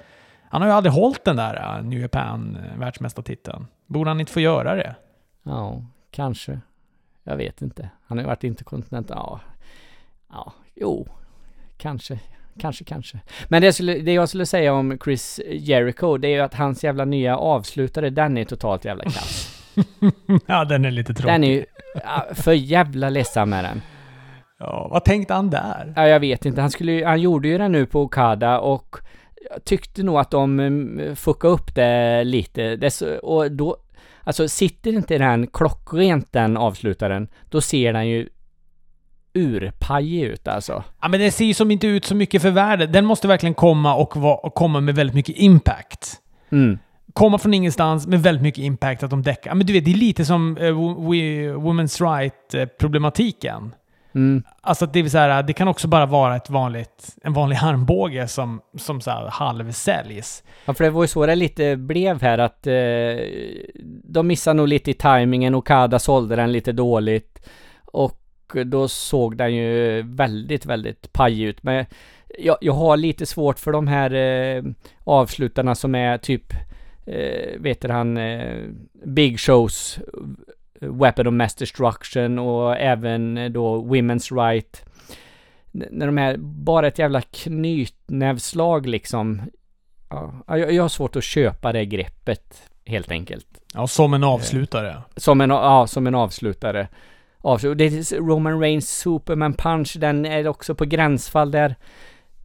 Han har ju aldrig hållit den där uh, New Japan uh, världsmästartiteln. Borde han inte få göra det? Ja, kanske. Jag vet inte. Han har ju varit interkontinental. Ja, ja, jo, kanske. Kanske, kanske. Men det, skulle, det jag skulle säga om Chris Jericho, det är ju att hans jävla nya avslutare, den är totalt jävla kass. *laughs* ja, den är lite tråkig. Den är ju för jävla ledsen med den. Ja, vad tänkte han där? Ja, jag vet inte. Han, skulle, han gjorde ju den nu på Okada och jag tyckte nog att de mm, fuckade upp det lite. Det, och då, alltså sitter inte den klockrent den avslutaren, då ser den ju urpajig ut alltså. Ja, men den ser ju som inte ut så mycket för världen. Den måste verkligen komma och, va, och komma med väldigt mycket impact. Mm. Komma från ingenstans med väldigt mycket impact att de däckar. Men du vet, det är lite som uh, Women's Right-problematiken. Mm. Alltså det vill säga, det kan också bara vara ett vanligt, en vanlig armbåge som, som så här halvsäljs. Ja, för det var ju så det lite blev här att eh, de missade nog lite i tajmingen. Okada sålde den lite dåligt. Och då såg den ju väldigt, väldigt paj ut. Men jag, jag har lite svårt för de här eh, avslutarna som är typ, eh, vet du han, eh, Big Shows, Weapon of Mass Destruction och även då Women's Right. När de är bara ett jävla knytnävslag liksom. Ja, jag, jag har svårt att köpa det greppet helt enkelt. Ja, som en avslutare. Som en, ja, som en avslutare avslut. Det är Roman Reigns Superman Punch, den är också på gränsfall där.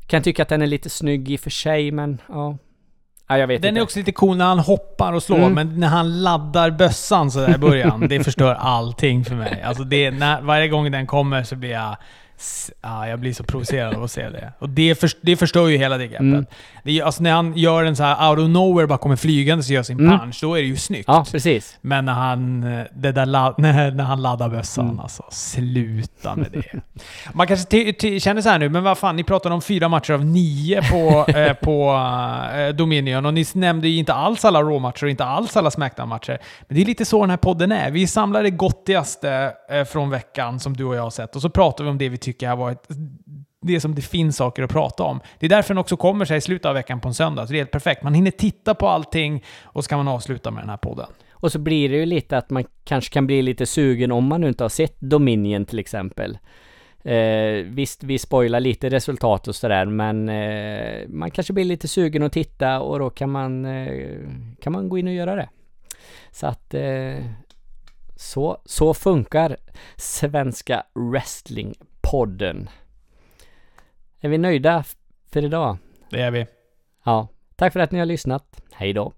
Kan tycka att den är lite snygg i och för sig, men ja. Ja, jag vet den inte. är också lite cool när han hoppar och slår, mm. men när han laddar bössan sådär i början, det förstör allting för mig. Alltså det, när, varje gång den kommer så blir jag Ja, jag blir så provocerad av att se det. Och det, för, det förstör ju hela det greppet. Mm. Det alltså när han gör en så här out of nowhere, bara kommer flygande och gör sin mm. punch, då är det ju snyggt. Ja, precis. Men när han, det där *laughs* när, när han laddar bössan, mm. alltså sluta med det. Man kanske känner så här nu, men vad fan, ni pratade om fyra matcher av nio på, *laughs* eh, på eh, Dominion och ni nämnde ju inte alls alla Raw-matcher och inte alls alla Smackdown-matcher. Men det är lite så den här podden är. Vi samlar det gottigaste eh, från veckan som du och jag har sett och så pratar vi om det vi tycker jag har varit det som det finns saker att prata om. Det är därför den också kommer sig i slutet av veckan på en söndag. Så det är helt perfekt. Man hinner titta på allting och så kan man avsluta med den här podden. Och så blir det ju lite att man kanske kan bli lite sugen om man nu inte har sett Dominion till exempel. Eh, visst, vi spoilar lite resultat och sådär, men eh, man kanske blir lite sugen att titta och då kan man, eh, kan man gå in och göra det. Så att eh, så, så funkar Svenska Wrestlingpodden. Är vi nöjda för idag? Det är vi. Ja. Tack för att ni har lyssnat. Hej då!